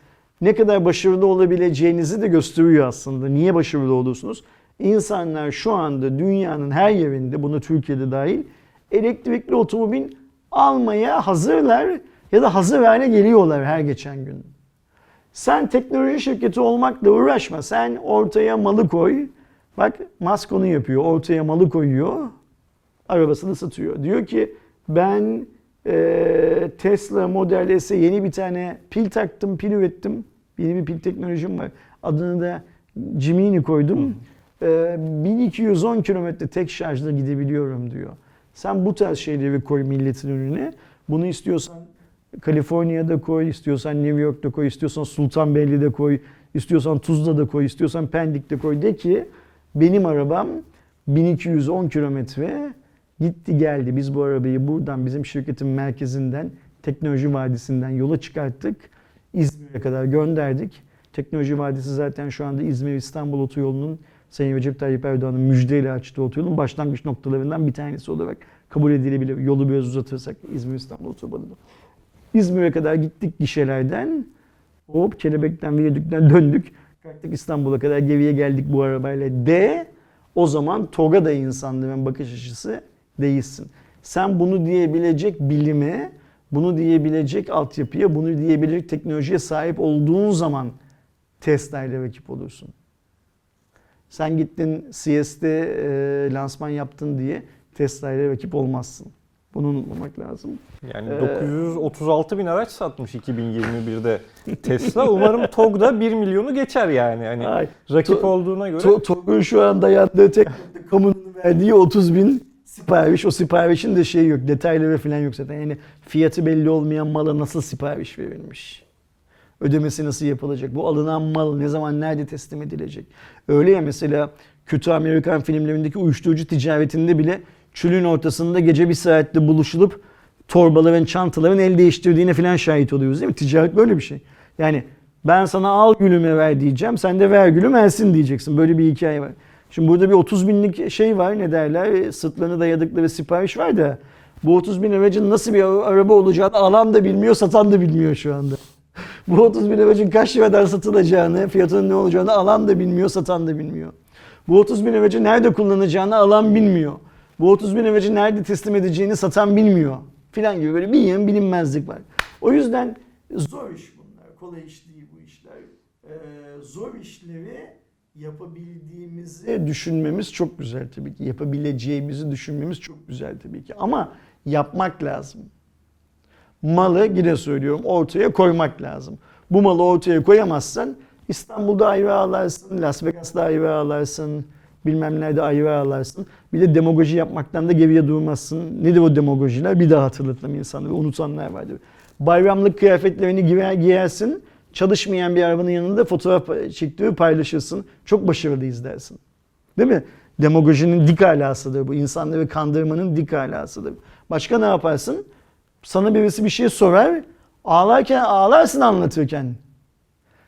ne kadar başarılı olabileceğinizi de gösteriyor aslında. Niye başarılı olursunuz? İnsanlar şu anda dünyanın her yerinde, bunu Türkiye'de dahil, elektrikli otomobil almaya hazırlar ya da hazır hale geliyorlar her geçen gün. Sen teknoloji şirketi olmakla uğraşma. Sen ortaya malı koy. Bak Musk onu yapıyor. Ortaya malı koyuyor. Arabasını satıyor. Diyor ki ben e, Tesla Model S'e yeni bir tane pil taktım, pil ürettim. Yeni bir pil teknolojim var. Adını da Jiminy koydum. E, 1210 kilometre tek şarjla gidebiliyorum diyor. Sen bu tarz şeyleri koy milletin önüne. Bunu istiyorsan Kaliforniya'da koy, istiyorsan New York'ta koy, istiyorsan Sultanbeyli'de koy, istiyorsan Tuzla'da koy, istiyorsan Pendik'te koy. De ki benim arabam 1210 kilometre gitti geldi. Biz bu arabayı buradan bizim şirketin merkezinden, teknoloji vadisinden yola çıkarttık. İzmir'e kadar gönderdik. Teknoloji Vadisi zaten şu anda İzmir-İstanbul otoyolunun Sayın Recep Tayyip Erdoğan'ın müjdeyle açtığı otoyolun başlangıç noktalarından bir tanesi olarak kabul edilebilir. Yolu biraz uzatırsak İzmir-İstanbul otobanını. İzmir'e kadar gittik gişelerden. Hop Kelebek'ten Viyadük'ten döndük. Kalktık İstanbul'a kadar geriye geldik bu arabayla. De o zaman TOG'a da insanların bakış açısı değilsin. Sen bunu diyebilecek bilime, bunu diyebilecek altyapıya, bunu diyebilecek teknolojiye sahip olduğun zaman Tesla ile rakip olursun. Sen gittin CS'de e, lansman yaptın diye Tesla ile rakip olmazsın. Bunu unutmamak lazım. Yani Ee, 936 bin araç satmış 2021'de Tesla. Umarım TOG'da 1 milyonu geçer yani. Hani Ay, rakip To- olduğuna göre. To- TOG'un şu anda yandığı tek kamunun verdiği 30 bin sipariş. O siparişin de şeyi yok. Detayları falan yok zaten. Yani fiyatı belli olmayan mala nasıl sipariş verilmiş? Ödemesi nasıl yapılacak? Bu alınan mal ne zaman nerede teslim edilecek? Öyle ya mesela kötü Amerikan filmlerindeki uyuşturucu ticaretinde bile çölün ortasında gece bir saatte buluşulup torbaların, çantaların el değiştirdiğine falan şahit oluyoruz değil mi? Ticaret böyle bir şey. Yani ben sana al gülüme ver diyeceğim. Sen de ver gülüm elsin diyeceksin. Böyle bir hikaye var. Şimdi burada bir 30 binlik şey var ne derler sırtlarına dayadıkları sipariş var da bu 30 bin aracın nasıl bir araba olacağını alan da bilmiyor satan da bilmiyor şu anda. Bu 30 bin aracın kaç liradan satılacağını, fiyatının ne olacağını alan da bilmiyor, satan da bilmiyor. Bu 30 bin aracı nerede kullanacağını alan bilmiyor. Bu 30 bin aracı nerede teslim edeceğini satan bilmiyor. Filan gibi böyle bir yığın bilinmezlik var. O yüzden zor iş bunlar. Kolay iş değil bu işler. Ee, zor işleri yapabildiğimizi düşünmemiz çok güzel tabii ki. Yapabileceğimizi düşünmemiz çok güzel tabii ki. Ama yapmak lazım malı yine söylüyorum ortaya koymak lazım. Bu malı ortaya koyamazsan İstanbul'da ayrı ağlarsın, Las Vegas'ta ayrı ağlarsın, bilmem nerede ayrı ağlarsın. Bir de demagoji yapmaktan da geriye durmazsın. Nedir o demagojiler? Bir daha hatırlatalım insanları, unutanlar vardır. Bayramlık kıyafetlerini giyer, giyersin. Çalışmayan bir arabanın yanında fotoğraf çektiği paylaşırsın. Çok başarılıyız dersin. Değil mi? Demagojinin dik alasıdır bu. İnsanları kandırmanın dik alasıdır. Başka ne yaparsın? Sana birisi bir şey sorar. Ağlarken ağlarsın anlatırken.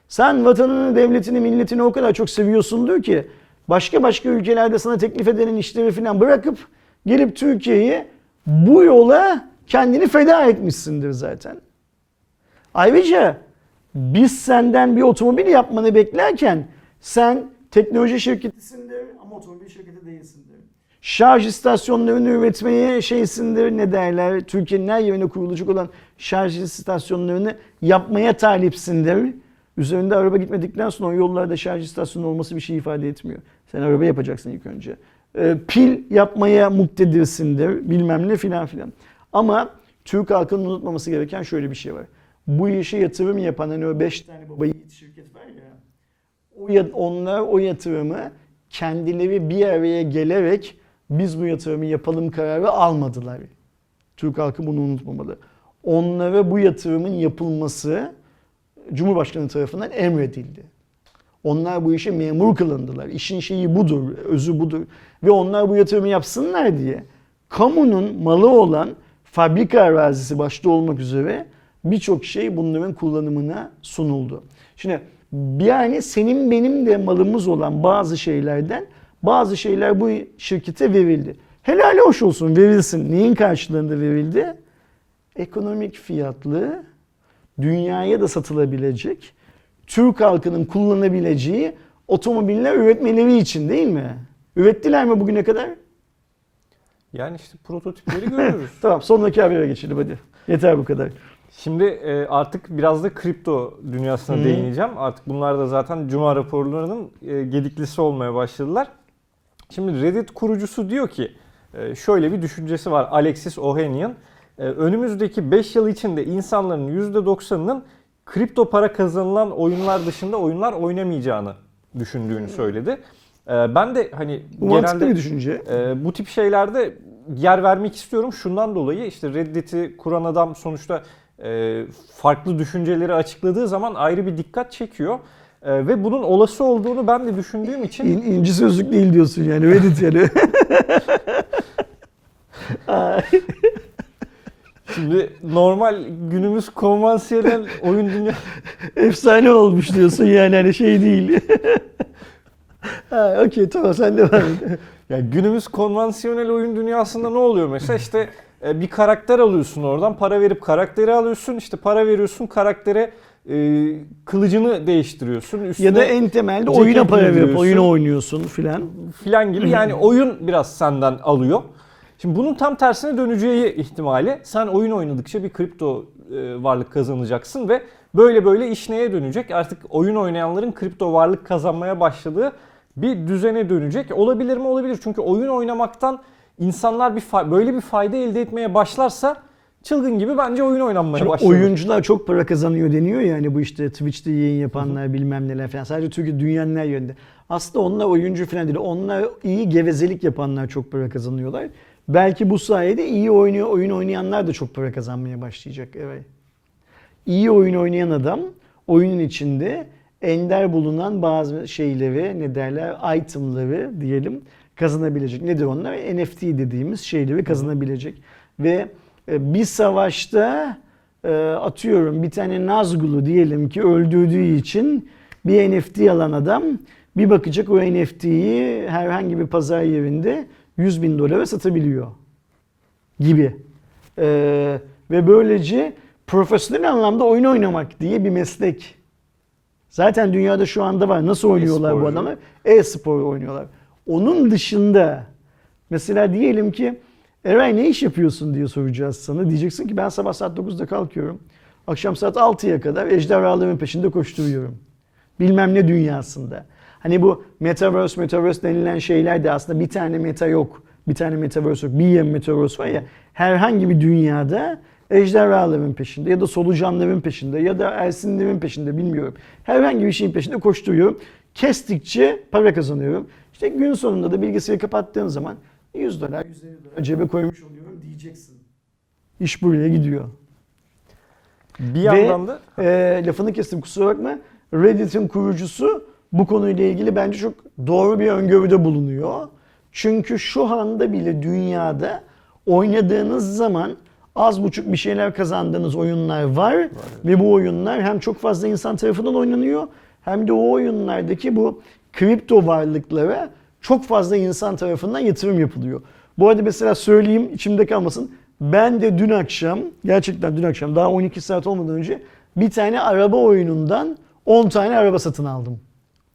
Sen vatanını, devletini, milletini o kadar çok seviyorsundur ki başka başka ülkelerde sana teklif edilen işleri falan bırakıp gelip Türkiye'yi bu yola kendini feda etmişsindir zaten. Ayrıca biz senden bir otomobil yapmanı beklerken sen teknoloji şirketisindir ama otomobil şirketi değilsindir. Şarj istasyonlarını üretmeye şeysindir ne derler Türkiye'nin her yerine kurulacak olan şarj istasyonlarını yapmaya talipsindir. Üzerinde araba gitmedikten sonra o yollarda şarj istasyonu olması bir şey ifade etmiyor. Sen araba yapacaksın ilk önce. Ee, pil yapmaya muktedirsindir bilmem ne filan filan. Ama Türk halkının unutmaması gereken şöyle bir şey var. Bu işe yatırım yapan hani o 5 tane baba yiğit şirket var ya. O ya- onlar o yatırımı kendileri bir araya gelerek biz bu yatırımı yapalım kararı almadılar. Türk halkı bunu unutmamalı. Onlara bu yatırımın yapılması Cumhurbaşkanı tarafından emredildi. Onlar bu işe memur kılındılar. İşin şeyi budur, özü budur. Ve onlar bu yatırımı yapsınlar diye kamunun malı olan fabrika arazisi başta olmak üzere birçok şey bunların kullanımına sunuldu. Şimdi yani senin benim de malımız olan bazı şeylerden bazı şeyler bu şirkete verildi. Helal hoş olsun verilsin. Neyin karşılığında verildi? Ekonomik fiyatlı, dünyaya da satılabilecek, Türk halkının kullanabileceği otomobiller üretmeleri için değil mi? Ürettiler mi bugüne kadar? Yani işte prototipleri görüyoruz. Tamam sonraki habere geçelim hadi. Yeter bu kadar. Şimdi e, artık biraz da kripto dünyasına Hı. değineceğim. Artık bunlar da zaten Cuma raporlarının e, gediklisi olmaya başladılar. Şimdi Reddit kurucusu diyor ki e, şöyle bir düşüncesi var Alexis Ohanian. E, önümüzdeki 5 yıl içinde insanların %90'ının kripto para kazanılan oyunlar dışında oyunlar oynamayacağını düşündüğünü söyledi. E, ben de hani Bu genelde bir düşünce. ee, bu tip şeylerde yer vermek istiyorum. Şundan dolayı işte Reddit'i kuran adam sonuçta e, farklı düşünceleri açıkladığı zaman ayrı bir dikkat çekiyor. E, ve bunun olası olduğunu ben de düşündüğüm için İn, inci sözlük değil diyorsun yani Reddit yani. Şimdi normal günümüz konvansiyonel oyun dünya Efsane olmuş diyorsun yani hani şey değil. ha, okey tamam sen devam et. yani günümüz konvansiyonel oyun dünyasında ne oluyor mesela işte e, bir karakter alıyorsun oradan para verip karakteri alıyorsun işte para veriyorsun karaktere e, kılıcını değiştiriyorsun üstüne ya da en temelde oyuna para verip oyunu oynuyorsun filan. filan gibi yani oyun biraz senden alıyor. Şimdi bunun tam tersine döneceği ihtimali sen oyun oynadıkça bir kripto e, varlık kazanacaksın ve böyle böyle iş neye dönecek? Artık oyun oynayanların kripto varlık kazanmaya başladığı bir düzene dönecek. Olabilir mi? Olabilir. Çünkü oyun oynamaktan insanlar bir böyle bir fayda elde etmeye başlarsa çılgın gibi bence oyun oynanmaya başlar. oyuncular çok para kazanıyor deniyor ya hani bu işte Twitch'te yayın yapanlar bilmem neler falan. Sadece Türkiye dünyanın her yerinde. Aslında onlar oyuncu falan değil. Onlar iyi gevezelik yapanlar çok para kazanıyorlar. Belki bu sayede iyi oynuyor, oyun oynayanlar da çok para kazanmaya başlayacak. Evet. İyi oyun oynayan adam oyunun içinde ender bulunan bazı şeyleri ne derler itemları diyelim kazanabilecek. Nedir onlar? NFT dediğimiz şeyleri kazanabilecek. Ve e, bir savaşta e, atıyorum bir tane Nazgul'u diyelim ki öldürdüğü için bir NFT alan adam bir bakacak o NFT'yi herhangi bir pazar yerinde 100 bin dolara satabiliyor gibi. Ee, ve böylece profesyonel anlamda oyun oynamak diye bir meslek. Zaten dünyada şu anda var. Nasıl oynuyorlar bu E-sporcu. adamlar? E-spor oynuyorlar. Onun dışında mesela diyelim ki Eray ne iş yapıyorsun diye soracağız sana. Diyeceksin ki ben sabah saat 9'da kalkıyorum. Akşam saat 6'ya kadar ejderhaların peşinde koşturuyorum. Bilmem ne dünyasında. Hani bu metaverse, metaverse denilen şeyler de aslında bir tane meta yok. Bir tane metaverse yok. Bir yer metaverse var ya. Herhangi bir dünyada ejderhaların peşinde ya da solucanların peşinde ya da ersinlerin peşinde bilmiyorum. Herhangi bir şeyin peşinde koşturuyorum. Kestikçe para kazanıyorum. İşte gün sonunda da bilgisayarı kapattığın zaman 100 dolar, 150 dolar cebe koymuş oluyorum diyeceksin. İş buraya gidiyor. Bir Ve- yandan da E, lafını kestim kusura bakma. Reddit'in kurucusu bu konuyla ilgili bence çok doğru bir öngörüde bulunuyor. Çünkü şu anda bile dünyada oynadığınız zaman az buçuk bir şeyler kazandığınız oyunlar var. Ve bu oyunlar hem çok fazla insan tarafından oynanıyor hem de o oyunlardaki bu kripto varlıklara çok fazla insan tarafından yatırım yapılıyor. Bu arada mesela söyleyeyim içimde kalmasın. Ben de dün akşam, gerçekten dün akşam daha 12 saat olmadan önce bir tane araba oyunundan 10 tane araba satın aldım.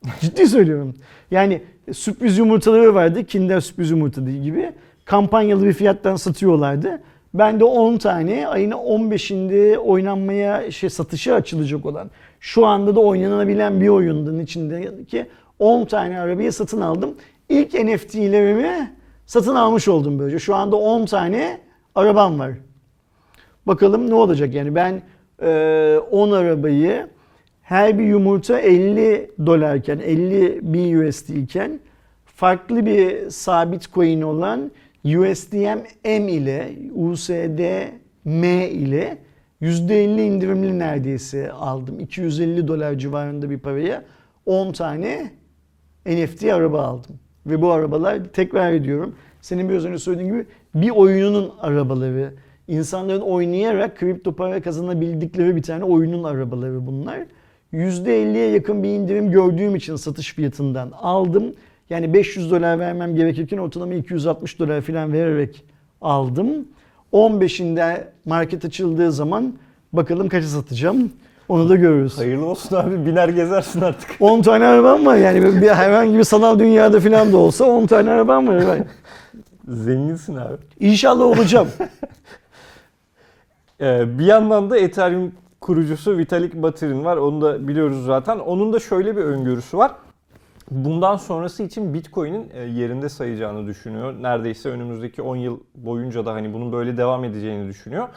Ciddi söylüyorum. Yani sürpriz yumurtaları vardı. Kinder sürpriz yumurta gibi. Kampanyalı bir fiyattan satıyorlardı. Ben de 10 tane ayın 15'inde oynanmaya şey satışa açılacak olan şu anda da oynanabilen bir oyunun içindeki 10 tane arabayı satın aldım. İlk NFT'lerimi satın almış oldum böylece. Şu anda 10 tane arabam var. Bakalım ne olacak yani ben e, 10 arabayı her bir yumurta 50 dolarken 50 bin USD iken farklı bir sabit coin olan USDM M ile USD M ile %50 indirimli neredeyse aldım. 250 dolar civarında bir paraya 10 tane NFT araba aldım. Ve bu arabalar tekrar ediyorum. Senin biraz önce söylediğin gibi bir oyunun arabaları. İnsanların oynayarak kripto para kazanabildikleri bir tane oyunun arabaları bunlar. %50'ye yakın bir indirim gördüğüm için satış fiyatından aldım. Yani 500 dolar vermem gerekirken ortalama 260 dolar falan vererek aldım. 15'inde market açıldığı zaman bakalım kaça satacağım. Onu da görürüz. hayırlı olsun abi biner gezersin artık. 10 tane arabam var yani bir herhangi bir sanal dünyada falan da olsa 10 tane arabam var. Zenginsin abi. İnşallah olacağım. Ee, bir yandan da Ethereum kurucusu Vitalik Buterin var. Onu da biliyoruz zaten. Onun da şöyle bir öngörüsü var. Bundan sonrası için Bitcoin'in e, yerinde sayacağını düşünüyor. Neredeyse önümüzdeki 10 yıl boyunca da hani bunun böyle devam edeceğini düşünüyor.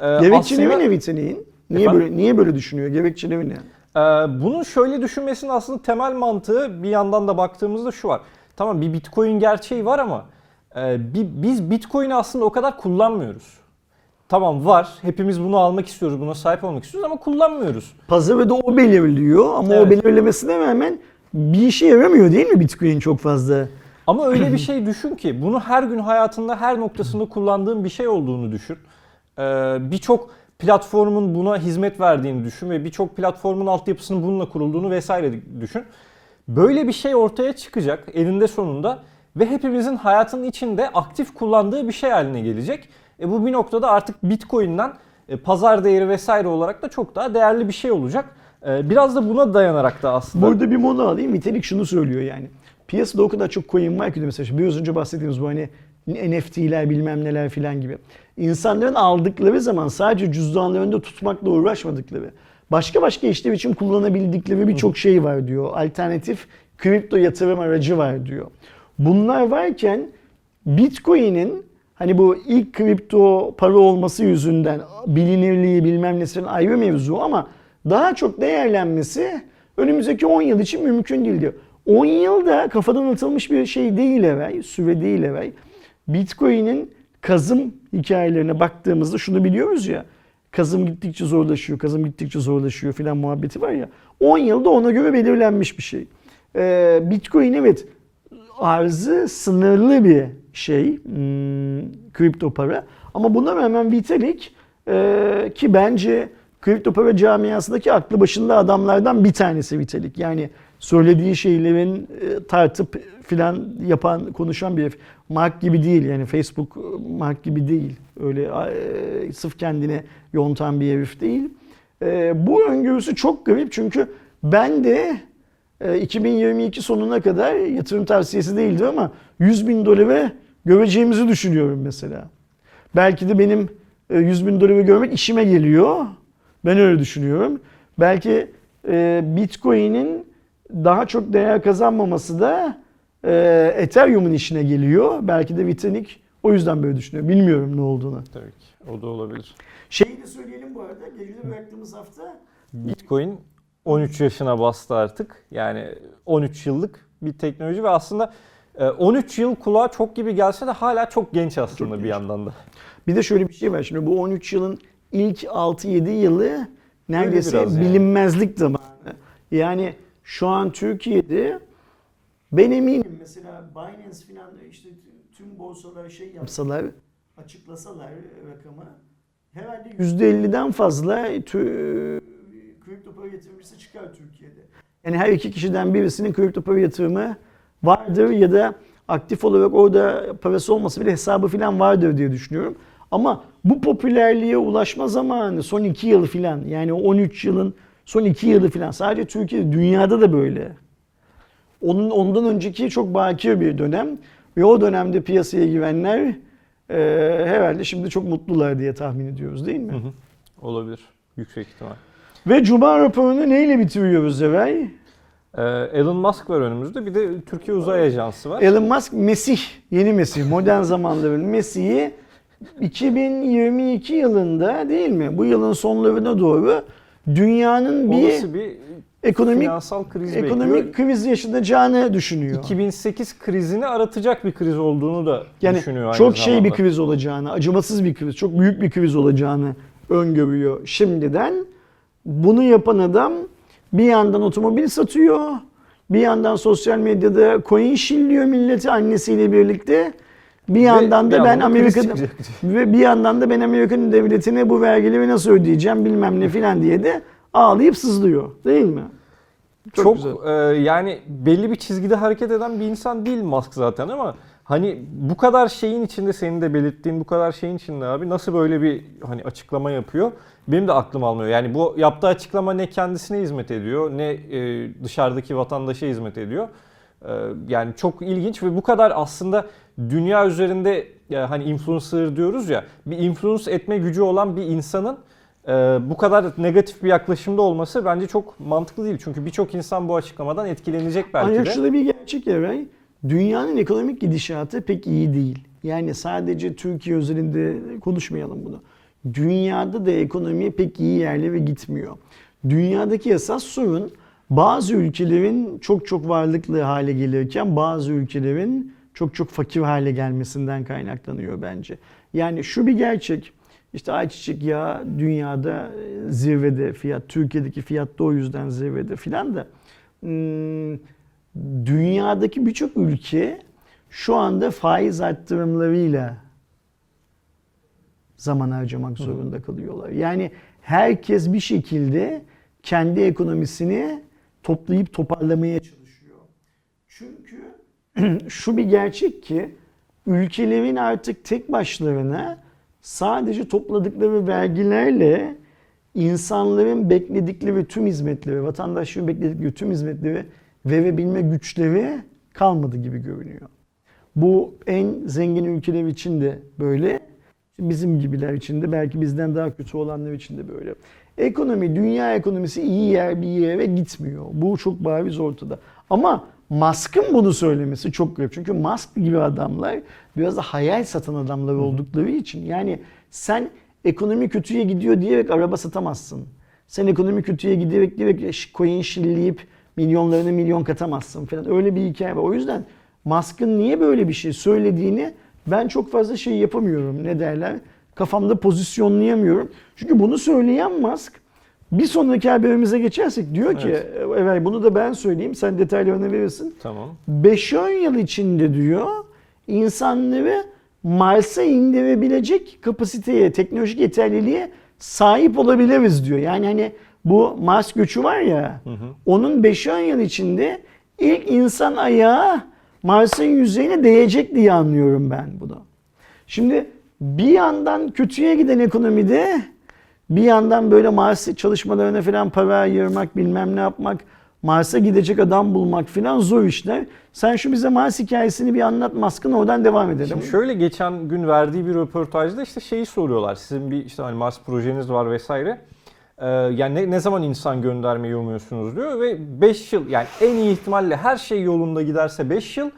Ee, Gerekçeleri aslında- ne Vitalik'in? Niye Efendim? böyle niye böyle düşünüyor? Gerekçeleri ne? Ee, bunun şöyle düşünmesinin aslında temel mantığı bir yandan da baktığımızda şu var. Tamam bir Bitcoin gerçeği var ama e, bi- biz Bitcoin'i aslında o kadar kullanmıyoruz. Tamam var. Hepimiz bunu almak istiyoruz, buna sahip olmak istiyoruz ama kullanmıyoruz. Pazarı da o belirliyor ama Evet. o belirlemesine rağmen bir işe yaramıyor değil mi Bitcoin çok fazla? Ama öyle bir şey düşün ki bunu her gün hayatında her noktasında kullandığın bir şey olduğunu düşün. Ee, birçok platformun buna hizmet verdiğini düşün ve birçok platformun altyapısının bununla kurulduğunu vesaire düşün. Böyle bir şey ortaya çıkacak elinde sonunda ve hepimizin hayatının içinde aktif kullandığı bir şey haline gelecek. E bu bir noktada artık Bitcoin'den e, pazar değeri vesaire olarak da çok daha değerli bir şey olacak. E, biraz da buna dayanarak da aslında Burada bir mono alayım. Vitalik şunu söylüyor yani. Piyasada o kadar çok coin var ki mesela biraz önce bahsettiğimiz bu hani NFT'ler bilmem neler filan gibi. İnsanların aldıkları zaman sadece cüzdanlarında tutmakla uğraşmadıkları, başka başka işlev için kullanabildikleri birçok şey var diyor. Alternatif kripto yatırım aracı var diyor. Bunlar varken Bitcoin'in hani bu ilk kripto para olması yüzünden bilinirliği bilmem nesi falan ayrı mevzu ama daha çok değerlenmesi önümüzdeki 10 yıl için mümkün değil diyor. 10 yılda kafadan atılmış bir şey değil evvel, süre değil evvel. Bitcoin'in kazım hikayelerine baktığımızda şunu biliyoruz ya. Kazım gittikçe zorlaşıyor, kazım gittikçe zorlaşıyor filan muhabbeti var ya. 10 yılda ona göre belirlenmiş bir şey. Ee, Bitcoin evet arzı sınırlı bir şey hmm, kripto para. Ama buna rağmen Vitalik e, ki bence kripto para camiasındaki aklı başında adamlardan bir tanesi Vitalik. Yani söylediği şeylerin e, tartıp filan yapan, konuşan bir. Mark gibi değil yani Facebook e, Mark gibi değil. Öyle e, sırf kendine yontan bir herif değil. Bu öngörüsü çok garip çünkü ben de e, 2022 sonuna kadar yatırım tavsiyesi değildi ama 100 bin dolara göreceğimizi düşünüyorum mesela. Belki de benim e, 100 bin doları görmek işime geliyor. Ben öyle düşünüyorum. Belki e, Bitcoin'in daha çok değer kazanmaması da e, Ethereum'un işine geliyor. Belki de Vitalik o yüzden böyle düşünüyor. Bilmiyorum ne olduğunu. tabii ki o da olabilir. Şeyi de söyleyelim bu arada. Geride bıraktığımız hafta Bitcoin 13 yaşına bastı artık. Yani 13 yıllık bir teknoloji ve aslında e, 13 yıl kulağa çok gibi gelse de hala çok genç aslında Çok bir genç. yandan da. Bir de şöyle bir şey var. Şimdi bu 13 yılın ilk 6-7 yılı neredeyse yani. bilinmezlik zamanı. Yani şu an Türkiye'de ben eminim mesela Binance falan işte tüm borsalar şey yapsalar, açıklasalar rakamı herhalde %50'den fazla tü- kripto para yatırımcısı çıkar Türkiye'de. Yani her iki kişiden birisinin kripto para yatırımı vardır ya da aktif olarak orada parası olmasa bile hesabı falan vardır diye düşünüyorum. Ama bu popülerliğe ulaşma zamanı son 2 yıl falan yani 13 yılın son 2 yılı falan sadece Türkiye'de dünyada da böyle. Onun ondan önceki çok bakir bir dönem ve o dönemde piyasaya girenler e, herhalde şimdi çok mutlular diye tahmin ediyoruz değil mi? Hı hı. Olabilir. Yüksek ihtimal. Ve Cuma raporunu neyle bitiriyoruz Eray? Ee, Elon Musk var önümüzde. Bir de Türkiye Uzay Ajansı var. Elon Musk Mesih, yeni Mesih, modern zamanların Mesih'i 2022 yılında değil mi? Bu yılın sonlarına doğru dünyanın bir Olası bir ekonomik finansal kriz ekonomik bekliyor. kriz yaşanacağını düşünüyor. 2008 krizini aratacak bir kriz olduğunu da Yani düşünüyor aynı çok şey bir zamanda. kriz olacağını, acımasız bir kriz, çok büyük bir kriz olacağını öngörüyor şimdiden. Bunu yapan adam bir yandan otomobil satıyor, bir yandan sosyal medyada coin şilliyor milleti annesiyle birlikte. Bir yandan da ben yandan da kriz Amerika'da ve bir yandan da ben Amerika'nın devletine bu vergileri nasıl ödeyeceğim bilmem ne filan diye de ağlayıp sızlıyor. Değil mi? Çok, güzel. e, yani belli bir çizgide hareket eden bir insan değil Musk zaten ama hani bu kadar şeyin içinde senin de belirttiğin bu kadar şeyin içinde abi nasıl böyle bir hani açıklama yapıyor? Benim de aklım almıyor. Yani bu yaptığı açıklama ne kendisine hizmet ediyor ne e, dışarıdaki vatandaşa hizmet ediyor. E, yani çok ilginç ve bu kadar aslında dünya üzerinde ya hani influencer diyoruz ya bir influence etme gücü olan bir insanın ee, bu kadar negatif bir yaklaşımda olması bence çok mantıklı değil. Çünkü birçok insan bu açıklamadan etkilenecek belki Ancak de. şurada bir gerçek Eray. Dünyanın ekonomik gidişatı pek iyi değil. Yani sadece Türkiye özelinde konuşmayalım bunu. Dünyada da ekonomi pek iyi yerlere gitmiyor. Dünyadaki esas sorun bazı ülkelerin çok çok varlıklı hale gelirken bazı ülkelerin çok çok fakir hale gelmesinden kaynaklanıyor bence. Yani şu bir gerçek. İşte ayçiçek yağı dünyada e, zirvede fiyat, Türkiye'deki fiyat da o yüzden zirvede filan da. Hmm, dünyadaki birçok ülke şu anda faiz arttırımlarıyla zaman harcamak zorunda kalıyorlar. Yani herkes bir şekilde kendi ekonomisini toplayıp toparlamaya çalışıyor. Çünkü şu bir gerçek ki ülkelerin artık tek başlarına sadece topladıkları vergilerle insanların bekledikleri tüm hizmetleri, vatandaşların bekledikleri tüm hizmetleri verebilme güçleri kalmadı gibi görünüyor. Bu en zengin ülkeler için de böyle. Bizim gibiler için de belki bizden daha kötü olanlar için de böyle. Ekonomi, dünya ekonomisi iyi yer bir yere gitmiyor. Bu çok bariz ortada. Ama Musk'ın bunu söylemesi çok garip. Çünkü Musk gibi adamlar biraz da hayal satan adamlar oldukları için. Yani sen ekonomi kötüye gidiyor diyerek araba satamazsın. Sen ekonomi kötüye giderek diyerek coin şilleyip milyonlarını milyon katamazsın falan. Öyle bir hikaye var. O yüzden Musk'ın niye böyle bir şey söylediğini ben çok fazla şey yapamıyorum. Ne derler? Kafamda pozisyonlayamıyorum. Çünkü bunu söyleyen Musk bir sonraki haberimize geçersek diyor ki evet bunu da ben söyleyeyim sen detaylarını verirsin. Tamam. 5-10 yıl içinde diyor insanları Mars'a indirebilecek kapasiteye, teknolojik yeterliliğe sahip olabiliriz diyor. Yani hani bu Mars göçü var ya onun 5-10 yıl içinde ilk insan ayağı Mars'ın yüzeyine değecek diye anlıyorum ben bunu. Şimdi bir yandan kötüye giden ekonomide bir yandan böyle Mars çalışmalarına falan para ayırmak bilmem ne yapmak Mars'a gidecek adam bulmak falan zor işler. Sen şu bize Mars hikayesini bir anlat Musk'ın oradan devam edelim. Şimdi şöyle geçen gün verdiği bir röportajda işte şeyi soruyorlar. Sizin bir işte hani Mars projeniz var vesaire. Ee, yani ne, ne zaman insan göndermeyi umuyorsunuz diyor ve 5 yıl yani en iyi ihtimalle her şey yolunda giderse 5 yıl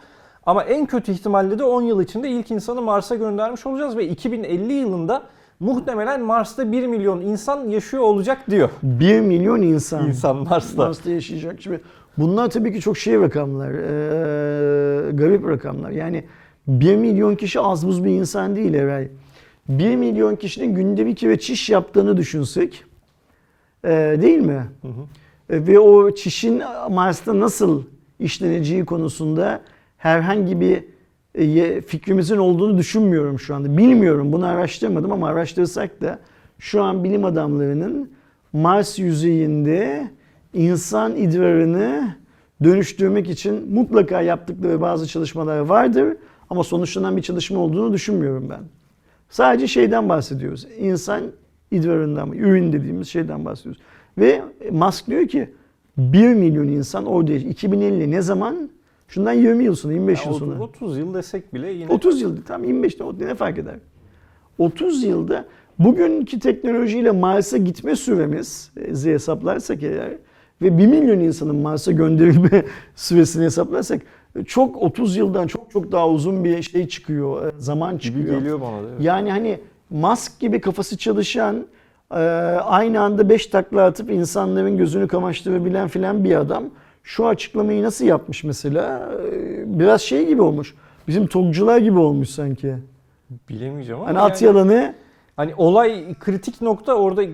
ama en kötü ihtimalle de 10 yıl içinde ilk insanı Mars'a göndermiş olacağız ve 2050 yılında muhtemelen Mars'ta 1 milyon insan yaşıyor olacak diyor. 1 milyon insan. İnsan Mars'ta. Mars'ta yaşayacak. Şimdi bunlar tabii ki çok şey rakamlar. eee, garip rakamlar. Yani 1 milyon kişi az buz bir insan değil Eray. 1 milyon kişinin günde bir kere çiş yaptığını düşünsek e, değil mi? Hı hı. E, Ve o çişin Mars'ta nasıl işleneceği konusunda herhangi bir e, fikrimizin olduğunu düşünmüyorum şu anda. Bilmiyorum bunu araştırmadım ama araştırsak da şu an bilim adamlarının Mars yüzeyinde insan idrarını dönüştürmek için mutlaka yaptıkları bazı çalışmalar vardır ama sonuçlanan bir çalışma olduğunu düşünmüyorum ben. Sadece şeyden bahsediyoruz. İnsan idrarından, ürün dediğimiz şeyden bahsediyoruz. Ve Musk diyor ki 1 milyon insan orada 2050 ne zaman? Şundan 20 yıl sonra, 25 yıl Yani sonra. 30 yıl desek bile yine 30 yılda tam 25'te o ne fark eder? 30 yılda bugünkü teknolojiyle Mars'a gitme süremiz e, hesaplarsak eğer ve 1 milyon insanın Mars'a gönderilme süresini heplarsak e, çok 30 yıldan çok çok daha uzun bir şey çıkıyor, e, zaman gibi çıkıyor. geliyor bana da. evet. Yani hani Musk gibi kafası çalışan, e, aynı anda 5 takla atıp insanların gözünü kamaştırabilen filan bir adam şu açıklamayı nasıl yapmış mesela? E, Biraz şey gibi olmuş. Bizim tokcular gibi olmuş sanki. Bilemeyeceğim ama Hani yani- at yalanı Hani olay kritik nokta orada e,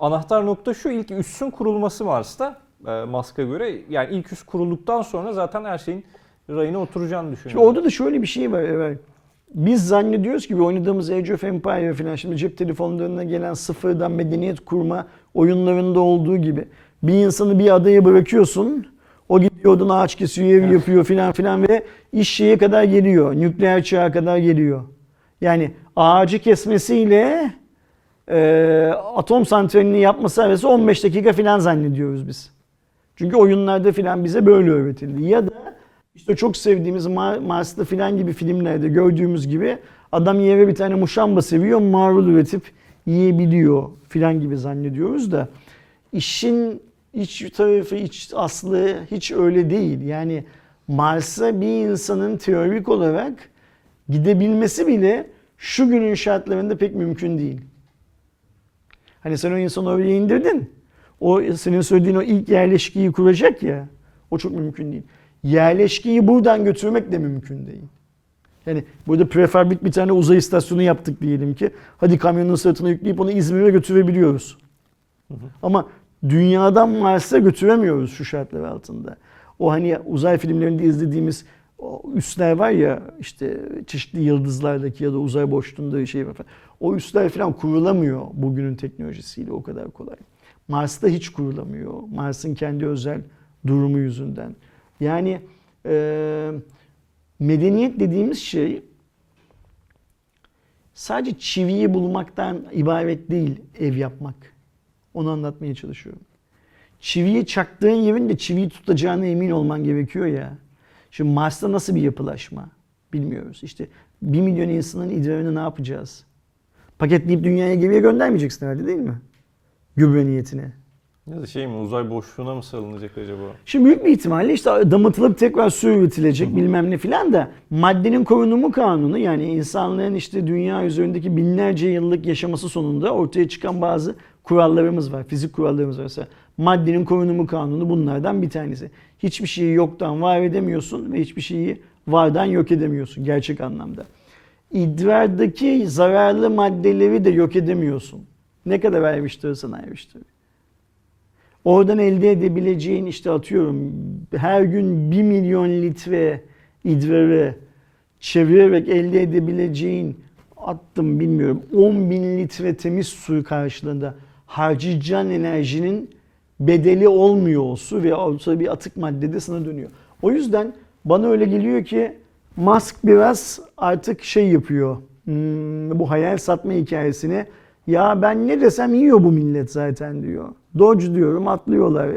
anahtar nokta şu ilk üssün kurulması Mars'ta e, Musk'a göre. Yani ilk üs kurulduktan sonra zaten her şeyin rayına oturacağını Şimdi düşünüyorum. orada da şöyle bir şey var evet. Biz zannediyoruz ki oynadığımız Age of Empire falan şimdi cep telefonlarına gelen sıfırdan medeniyet kurma oyunlarında olduğu gibi bir insanı bir adaya bırakıyorsun. O gidiyor oradan ağaç kesiyor, ev yapıyor filan filan ve iş şeye kadar geliyor. Nükleer çağa kadar geliyor. Yani ağacı kesmesiyle e, atom santralini yapması arası 15 dakika filan zannediyoruz biz. Çünkü oyunlarda filan bize böyle öğretildi. Ya da işte çok sevdiğimiz Mar- Mars'ta filan gibi filmlerde gördüğümüz gibi adam yere bir tane muşamba seviyor, marul üretip yiyebiliyor filan gibi zannediyoruz da işin iç tarafı, iç aslı hiç öyle değil. Yani Mars'a bir insanın teorik olarak gidebilmesi bile şu günün şartlarında pek mümkün değil. Hani sen o insanı oraya indirdin. O senin söylediğin o ilk yerleşkiyi kuracak ya. O çok mümkün değil. Yerleşkiyi buradan götürmek de mümkün değil. Yani burada prefabrik bir tane uzay istasyonu yaptık diyelim ki. Hadi kamyonun sırtına yükleyip onu İzmir'e götürebiliyoruz. Ama dünyadan Mars'a götüremiyoruz şu şartlar altında. O hani uzay filmlerinde izlediğimiz o üsler var ya işte çeşitli yıldızlardaki ya da uzay boşluğunda şey falan. O üsler falan kurulamıyor bugünün teknolojisiyle o kadar kolay. Mars'ta hiç kurulamıyor. Mars'ın kendi özel durumu yüzünden. Yani e, medeniyet dediğimiz şey sadece çiviyi bulmaktan ibaret değil ev yapmak. Onu anlatmaya çalışıyorum. Çiviyi çaktığın yerin de çiviyi tutacağına emin olman gerekiyor ya. Şimdi Mars'ta nasıl bir yapılaşma bilmiyoruz. İşte 1 milyon insanın idrarını ne yapacağız? Paketleyip dünyaya geriye göndermeyeceksin herhalde değil mi? Gübre niyetine. Ya da şey mi uzay boşluğuna mı salınacak acaba? Şimdi büyük bir ihtimalle işte damıtılıp tekrar su üretilecek bilmem ne filan da maddenin korunumu kanunu yani insanlığın işte dünya üzerindeki binlerce yıllık yaşaması sonunda ortaya çıkan bazı kurallarımız var. Fizik kurallarımız var. Mesela maddenin korunumu kanunu bunlardan bir tanesi. Hiçbir şeyi yoktan var edemiyorsun ve hiçbir şeyi vardan yok edemiyorsun gerçek anlamda. İdrardaki zararlı maddeleri de yok edemiyorsun. Ne kadar ayrıştırırsan ayrıştır. Oradan elde edebileceğin işte atıyorum her gün 1 milyon litre idrarı çevirerek elde edebileceğin attım bilmiyorum 10 bin litre temiz su karşılığında harcayacağın enerjinin bedeli olmuyor o su ve sonra bir atık maddede sana dönüyor. O yüzden bana öyle geliyor ki Musk biraz artık şey yapıyor. Hmm, bu hayal satma hikayesini ya ben ne desem yiyor bu millet zaten diyor. Doge diyorum atlıyorlar.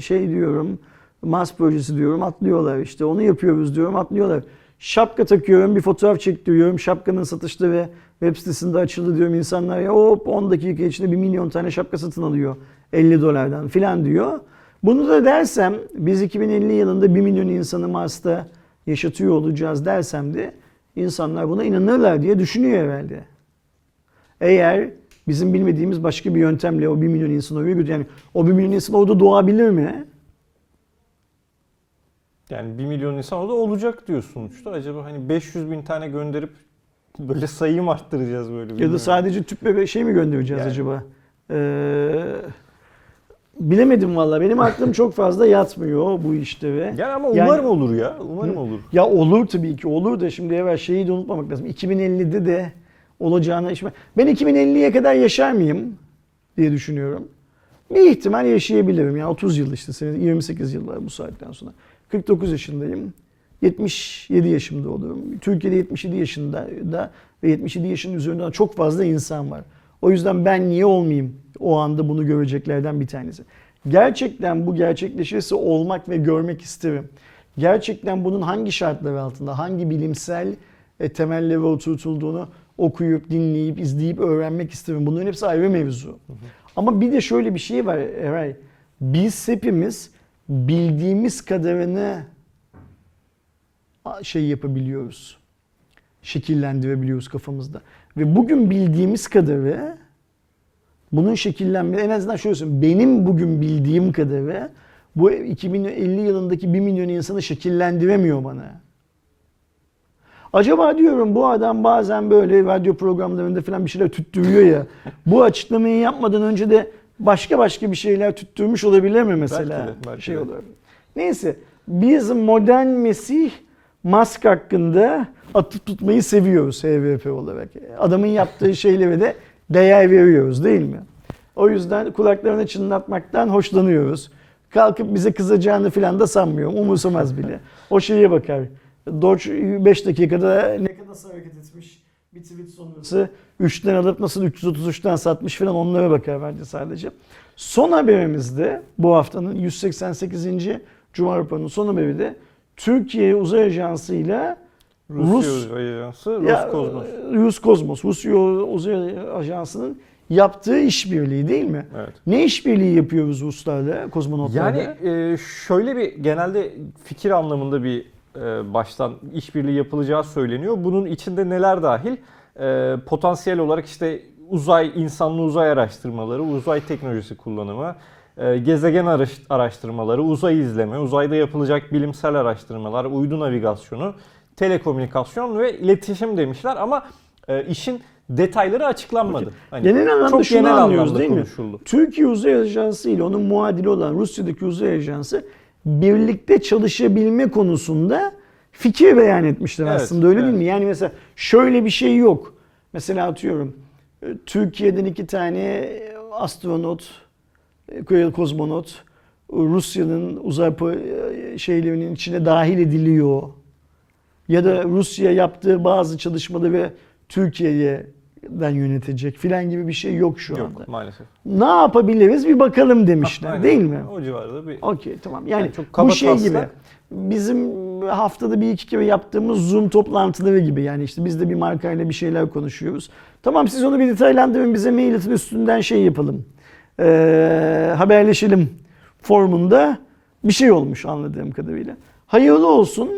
Şey diyorum Mars projesi diyorum atlıyorlar işte onu yapıyoruz diyorum atlıyorlar. Şapka takıyorum bir fotoğraf çektiriyorum şapkanın satışları web sitesinde açıldı diyorum insanlar ya hop 10 dakika içinde 1 milyon tane şapka satın alıyor 50 dolardan filan diyor. Bunu da dersem biz 2050 yılında 1 milyon insanı Mars'ta yaşatıyor olacağız dersem de insanlar buna inanırlar diye düşünüyor herhalde. Eğer bizim bilmediğimiz başka bir yöntemle o 1 milyon insan oraya götür yani o 1 milyon insan orada doğabilir mi? Yani 1 milyon insan orada olacak diyor sonuçta. Acaba hani 500 bin tane gönderip Böyle sayıyı mı arttıracağız böyle? Ya da bilmiyorum. sadece tüp bebek şey mi göndereceğiz Yani. acaba? Ee, bilemedim valla. Benim aklım çok fazla yatmıyor bu işte ve. Yani ama Yani- umarım olur ya. Umarım olur. Ya olur tabii ki olur da şimdi evvel şeyi de unutmamak lazım. 2050'de de olacağına iş Ben 2050'ye kadar yaşar mıyım diye düşünüyorum. Bir ihtimal yaşayabilirim. Yani 30 yıl işte senin 28 yıl var bu saatten sonra. 49 yaşındayım. 77 yaşımda olurum. Türkiye'de 77 yaşında da ve 77 yaşının üzerinde çok fazla insan var. O yüzden ben niye olmayayım? O anda bunu göreceklerden bir tanesi. Gerçekten bu gerçekleşirse olmak ve görmek isterim. Gerçekten bunun hangi şartlar altında, hangi bilimsel e, temellere oturtulduğunu okuyup, dinleyip, izleyip öğrenmek isterim. Bunların hepsi ayrı mevzu. Ama bir de şöyle bir şey var Eray. Biz hepimiz bildiğimiz kadarını şey yapabiliyoruz. Şekillendirebiliyoruz kafamızda. Ve bugün bildiğimiz kadarı bunun şekillenmesi en azından şöyle söyleyeyim. Benim bugün bildiğim kadarı bu 2050 yılındaki 1 milyon insanı şekillendiremiyor bana. Acaba diyorum bu adam bazen böyle radyo programlarında falan bir şeyler tüttürüyor ya. bu açıklamayı yapmadan önce de başka başka bir şeyler tüttürmüş olabilir mi mesela? Belki de, belki şey olur. Neyse biz modern Mesih Musk hakkında atıp tutmayı seviyoruz HVP olarak. Adamın yaptığı şeylere de değer veriyoruz değil mi? O yüzden kulaklarını çınlatmaktan hoşlanıyoruz. Kalkıp bize kızacağını falan da sanmıyorum. Umursamaz bile. O şeye bakar. Doge 5 dakikada ne kadar hareket etmiş bir tweet sonrası 3'ten alıp nasıl 333'ten satmış falan onlara bakar bence sadece. Son haberimizde bu haftanın 188. Cuma raporunun son haberi de Türkiye Uzay Ajansı ile Rus- Uzay Ajansı, ya, Roskosmos. Roskosmos, Rusya Uzay Ajansı'nın yaptığı işbirliği değil mi? Evet. Ne işbirliği yapıyoruz Ruslarla, kozmonotlarla? Yani e, şöyle bir genelde fikir anlamında bir baştan işbirliği yapılacağı söyleniyor. Bunun içinde neler dahil? E, potansiyel olarak işte uzay, insanlı uzay araştırmaları, uzay teknolojisi kullanımı, e, gezegen araş- araştırmaları, uzay izleme, uzayda yapılacak bilimsel araştırmalar, uydu navigasyonu, telekomünikasyon ve iletişim demişler ama e, işin detayları açıklanmadı. Hani Genel anlamda çok şunu genel anlıyoruz anlamda değil mi? konuşuldu. Türkiye Uzay Ajansı ile onun muadili olan Rusya'daki Uzay Ajansı birlikte çalışabilme konusunda fikir beyan etmişler Evet, aslında öyle evet. değil mi? Yani mesela şöyle bir şey yok. Mesela atıyorum e, Türkiye'den iki tane astronot, e, kozmonot e, Rusya'nın uzay e, şeylerinin içine dahil ediliyor. Ya da Rusya yaptığı bazı çalışmaları Türkiye'den yönetecek filan gibi bir şey yok şu anda. Yok maalesef. Ne yapabiliriz bir bakalım demişler Aynen. değil mi? O civarda bir Okey tamam. Yani, Yani çok bu şey gibi. Bizim haftada bir iki kere yaptığımız Zoom toplantıları gibi. Yani işte biz de bir markayla bir şeyler konuşuyoruz. Tamam siz onu bir detaylandırın bize mail atın üstünden şey yapalım. Ee, haberleşelim formunda bir şey olmuş anladığım kadarıyla. Hayırlı olsun.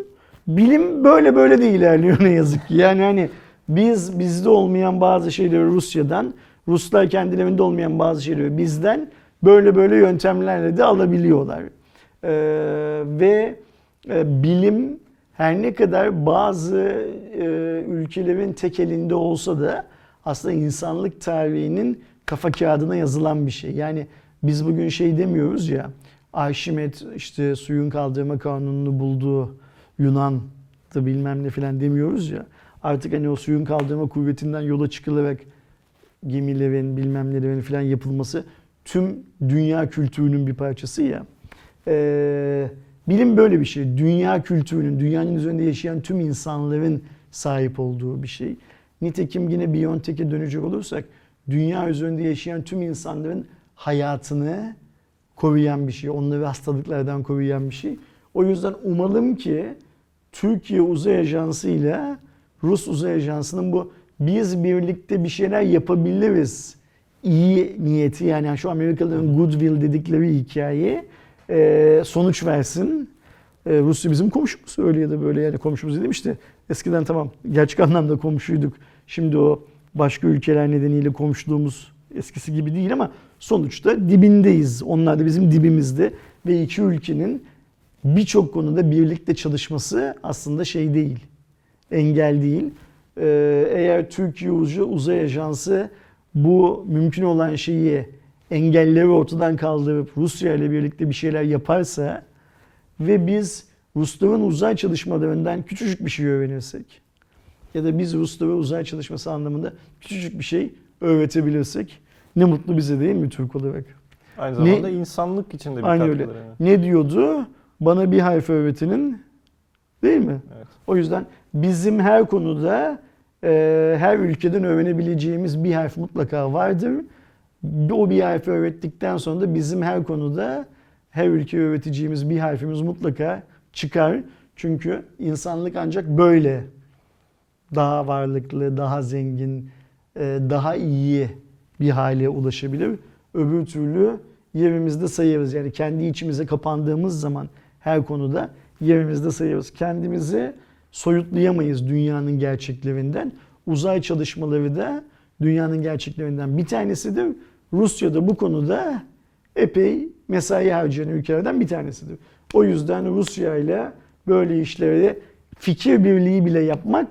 Bilim böyle böyle de ilerliyor ne yazık ki. Yani hani biz bizde olmayan bazı şeyleri Rusya'dan, Ruslar kendilerinde olmayan bazı şeyleri bizden böyle böyle yöntemlerle de alabiliyorlar. Ee, ve e, bilim her ne kadar bazı e, ülkelerin tek elinde olsa da aslında insanlık tarihinin kafa kağıdına yazılan bir şey. Yani biz bugün şey demiyoruz ya Arşimet işte suyun kaldırma kanununu bulduğu Yunan da bilmem ne filan demiyoruz ya. Artık hani o suyun kaldırma kuvvetinden yola çıkılarak gemilerin bilmem nelerin filan yapılması tüm dünya kültürünün bir parçası ya. Ee, bilim böyle bir şey. Dünya kültürünün, dünyanın üzerinde yaşayan tüm insanların sahip olduğu bir şey. Nitekim yine Biontech'e dönecek olursak dünya üzerinde yaşayan tüm insanların hayatını koruyan bir şey. Onları hastalıklardan koruyan bir şey. O yüzden umalım ki Türkiye Uzay Ajansı ile Rus Uzay Ajansı'nın bu biz birlikte bir şeyler yapabiliriz iyi niyeti yani şu Amerikalıların goodwill dedikleri hikaye e, sonuç versin. E, Rusya bizim komşumuz öyle ya da böyle yani komşumuz dedim işte eskiden tamam gerçek anlamda komşuyduk. Şimdi o başka ülkeler nedeniyle komşuluğumuz eskisi gibi değil ama sonuçta dibindeyiz. Onlar da bizim dibimizde ve iki ülkenin birçok konuda birlikte çalışması aslında şey değil. Engel değil. Ee, eğer Türkiye Uzay Ajansı bu mümkün olan şeyi engelleri ortadan kaldırıp Rusya ile birlikte bir şeyler yaparsa ve biz Rusların uzay çalışmalarından küçücük bir şey öğrenirsek ya da biz Ruslara uzay çalışması anlamında küçücük bir şey öğretebilirsek ne mutlu bize değil mi Türk olarak? Aynı Ne- zamanda insanlık için de bir Aynı öyle. yani. Ne diyordu? Bana bir harf öğretinin değil mi? Evet. O yüzden bizim her konuda e, her ülkeden öğrenebileceğimiz bir harf mutlaka vardır. O bir harfi öğrettikten sonra da bizim her konuda her ülkeye öğreteceğimiz bir harfimiz mutlaka çıkar. Çünkü insanlık ancak böyle daha varlıklı, daha zengin, e, daha iyi bir hale ulaşabilir. Öbür türlü yerimizde sayarız. Yani kendi içimize kapandığımız zaman her konuda yerimizde sayarız. Kendimizi soyutlayamayız dünyanın gerçeklerinden. Uzay çalışmaları da dünyanın gerçeklerinden bir tanesidir. Rusya da bu konuda epey mesai harcayan ülkelerden bir tanesidir. O yüzden Rusya ile böyle işleri fikir birliği bile yapmak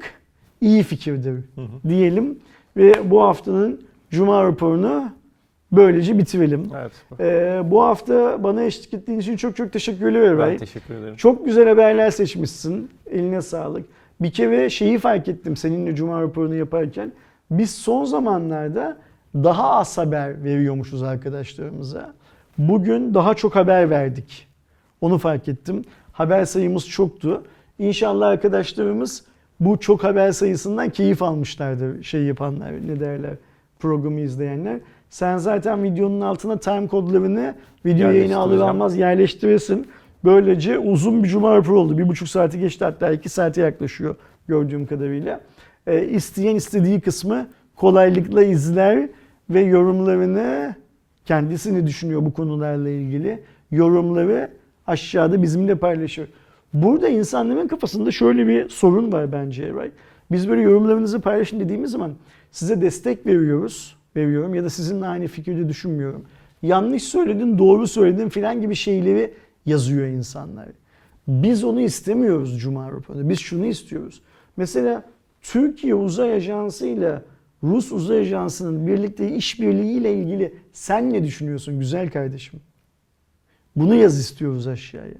iyi fikirdir diyelim. Ve bu haftanın Cuma raporunu böylece bitirelim. Evet. Ee, bu hafta bana eşlik ettiğin için çok çok teşekkür ederim. Ben teşekkür ederim. Çok güzel haberler seçmişsin. Eline sağlık. Bir kere şeyi fark ettim seninle Cuma raporunu yaparken. Biz son zamanlarda daha az haber veriyormuşuz arkadaşlarımıza. Bugün daha çok haber verdik. Onu fark ettim. Haber sayımız çoktu. İnşallah arkadaşlarımız bu çok haber sayısından keyif almışlardır şey yapanlar ne derler programı izleyenler. Sen zaten videonun altına time kodlarını video yayını alır almaz yerleştirirsin. Böylece uzun bir cuma raporu oldu. Bir buçuk saati geçti hatta iki saate yaklaşıyor gördüğüm kadarıyla. Ee, isteyen istediği kısmı kolaylıkla izler ve yorumlarını kendisini düşünüyor bu konularla ilgili. Yorumları aşağıda bizimle paylaşır. Burada insanların kafasında şöyle bir sorun var bence Eray. Biz böyle yorumlarınızı paylaşın dediğimiz zaman size destek veriyoruz, veriyorum ya da sizinle aynı fikirde düşünmüyorum. Yanlış söyledin, doğru söyledin filan gibi şeyleri yazıyor insanlar. Biz onu istemiyoruz Cuma raporunda. Biz şunu istiyoruz. Mesela Türkiye Uzay Ajansı ile Rus Uzay Ajansı'nın birlikte işbirliği ile ilgili sen ne düşünüyorsun güzel kardeşim? Bunu yaz istiyoruz aşağıya.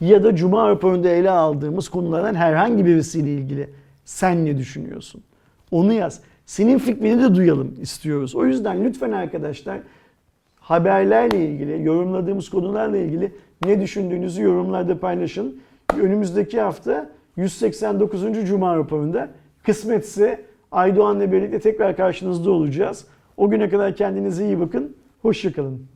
Ya da Cuma raporunda ele aldığımız konulardan herhangi birisiyle ilgili sen ne düşünüyorsun? Onu yaz. Senin fikrini de duyalım istiyoruz. O yüzden lütfen arkadaşlar haberlerle ilgili, yorumladığımız konularla ilgili ne düşündüğünüzü yorumlarda paylaşın. Önümüzdeki hafta 189. Cuma raporunda kısmetse Aydoğan'la birlikte tekrar karşınızda olacağız. O güne kadar kendinize iyi bakın. Hoşçakalın.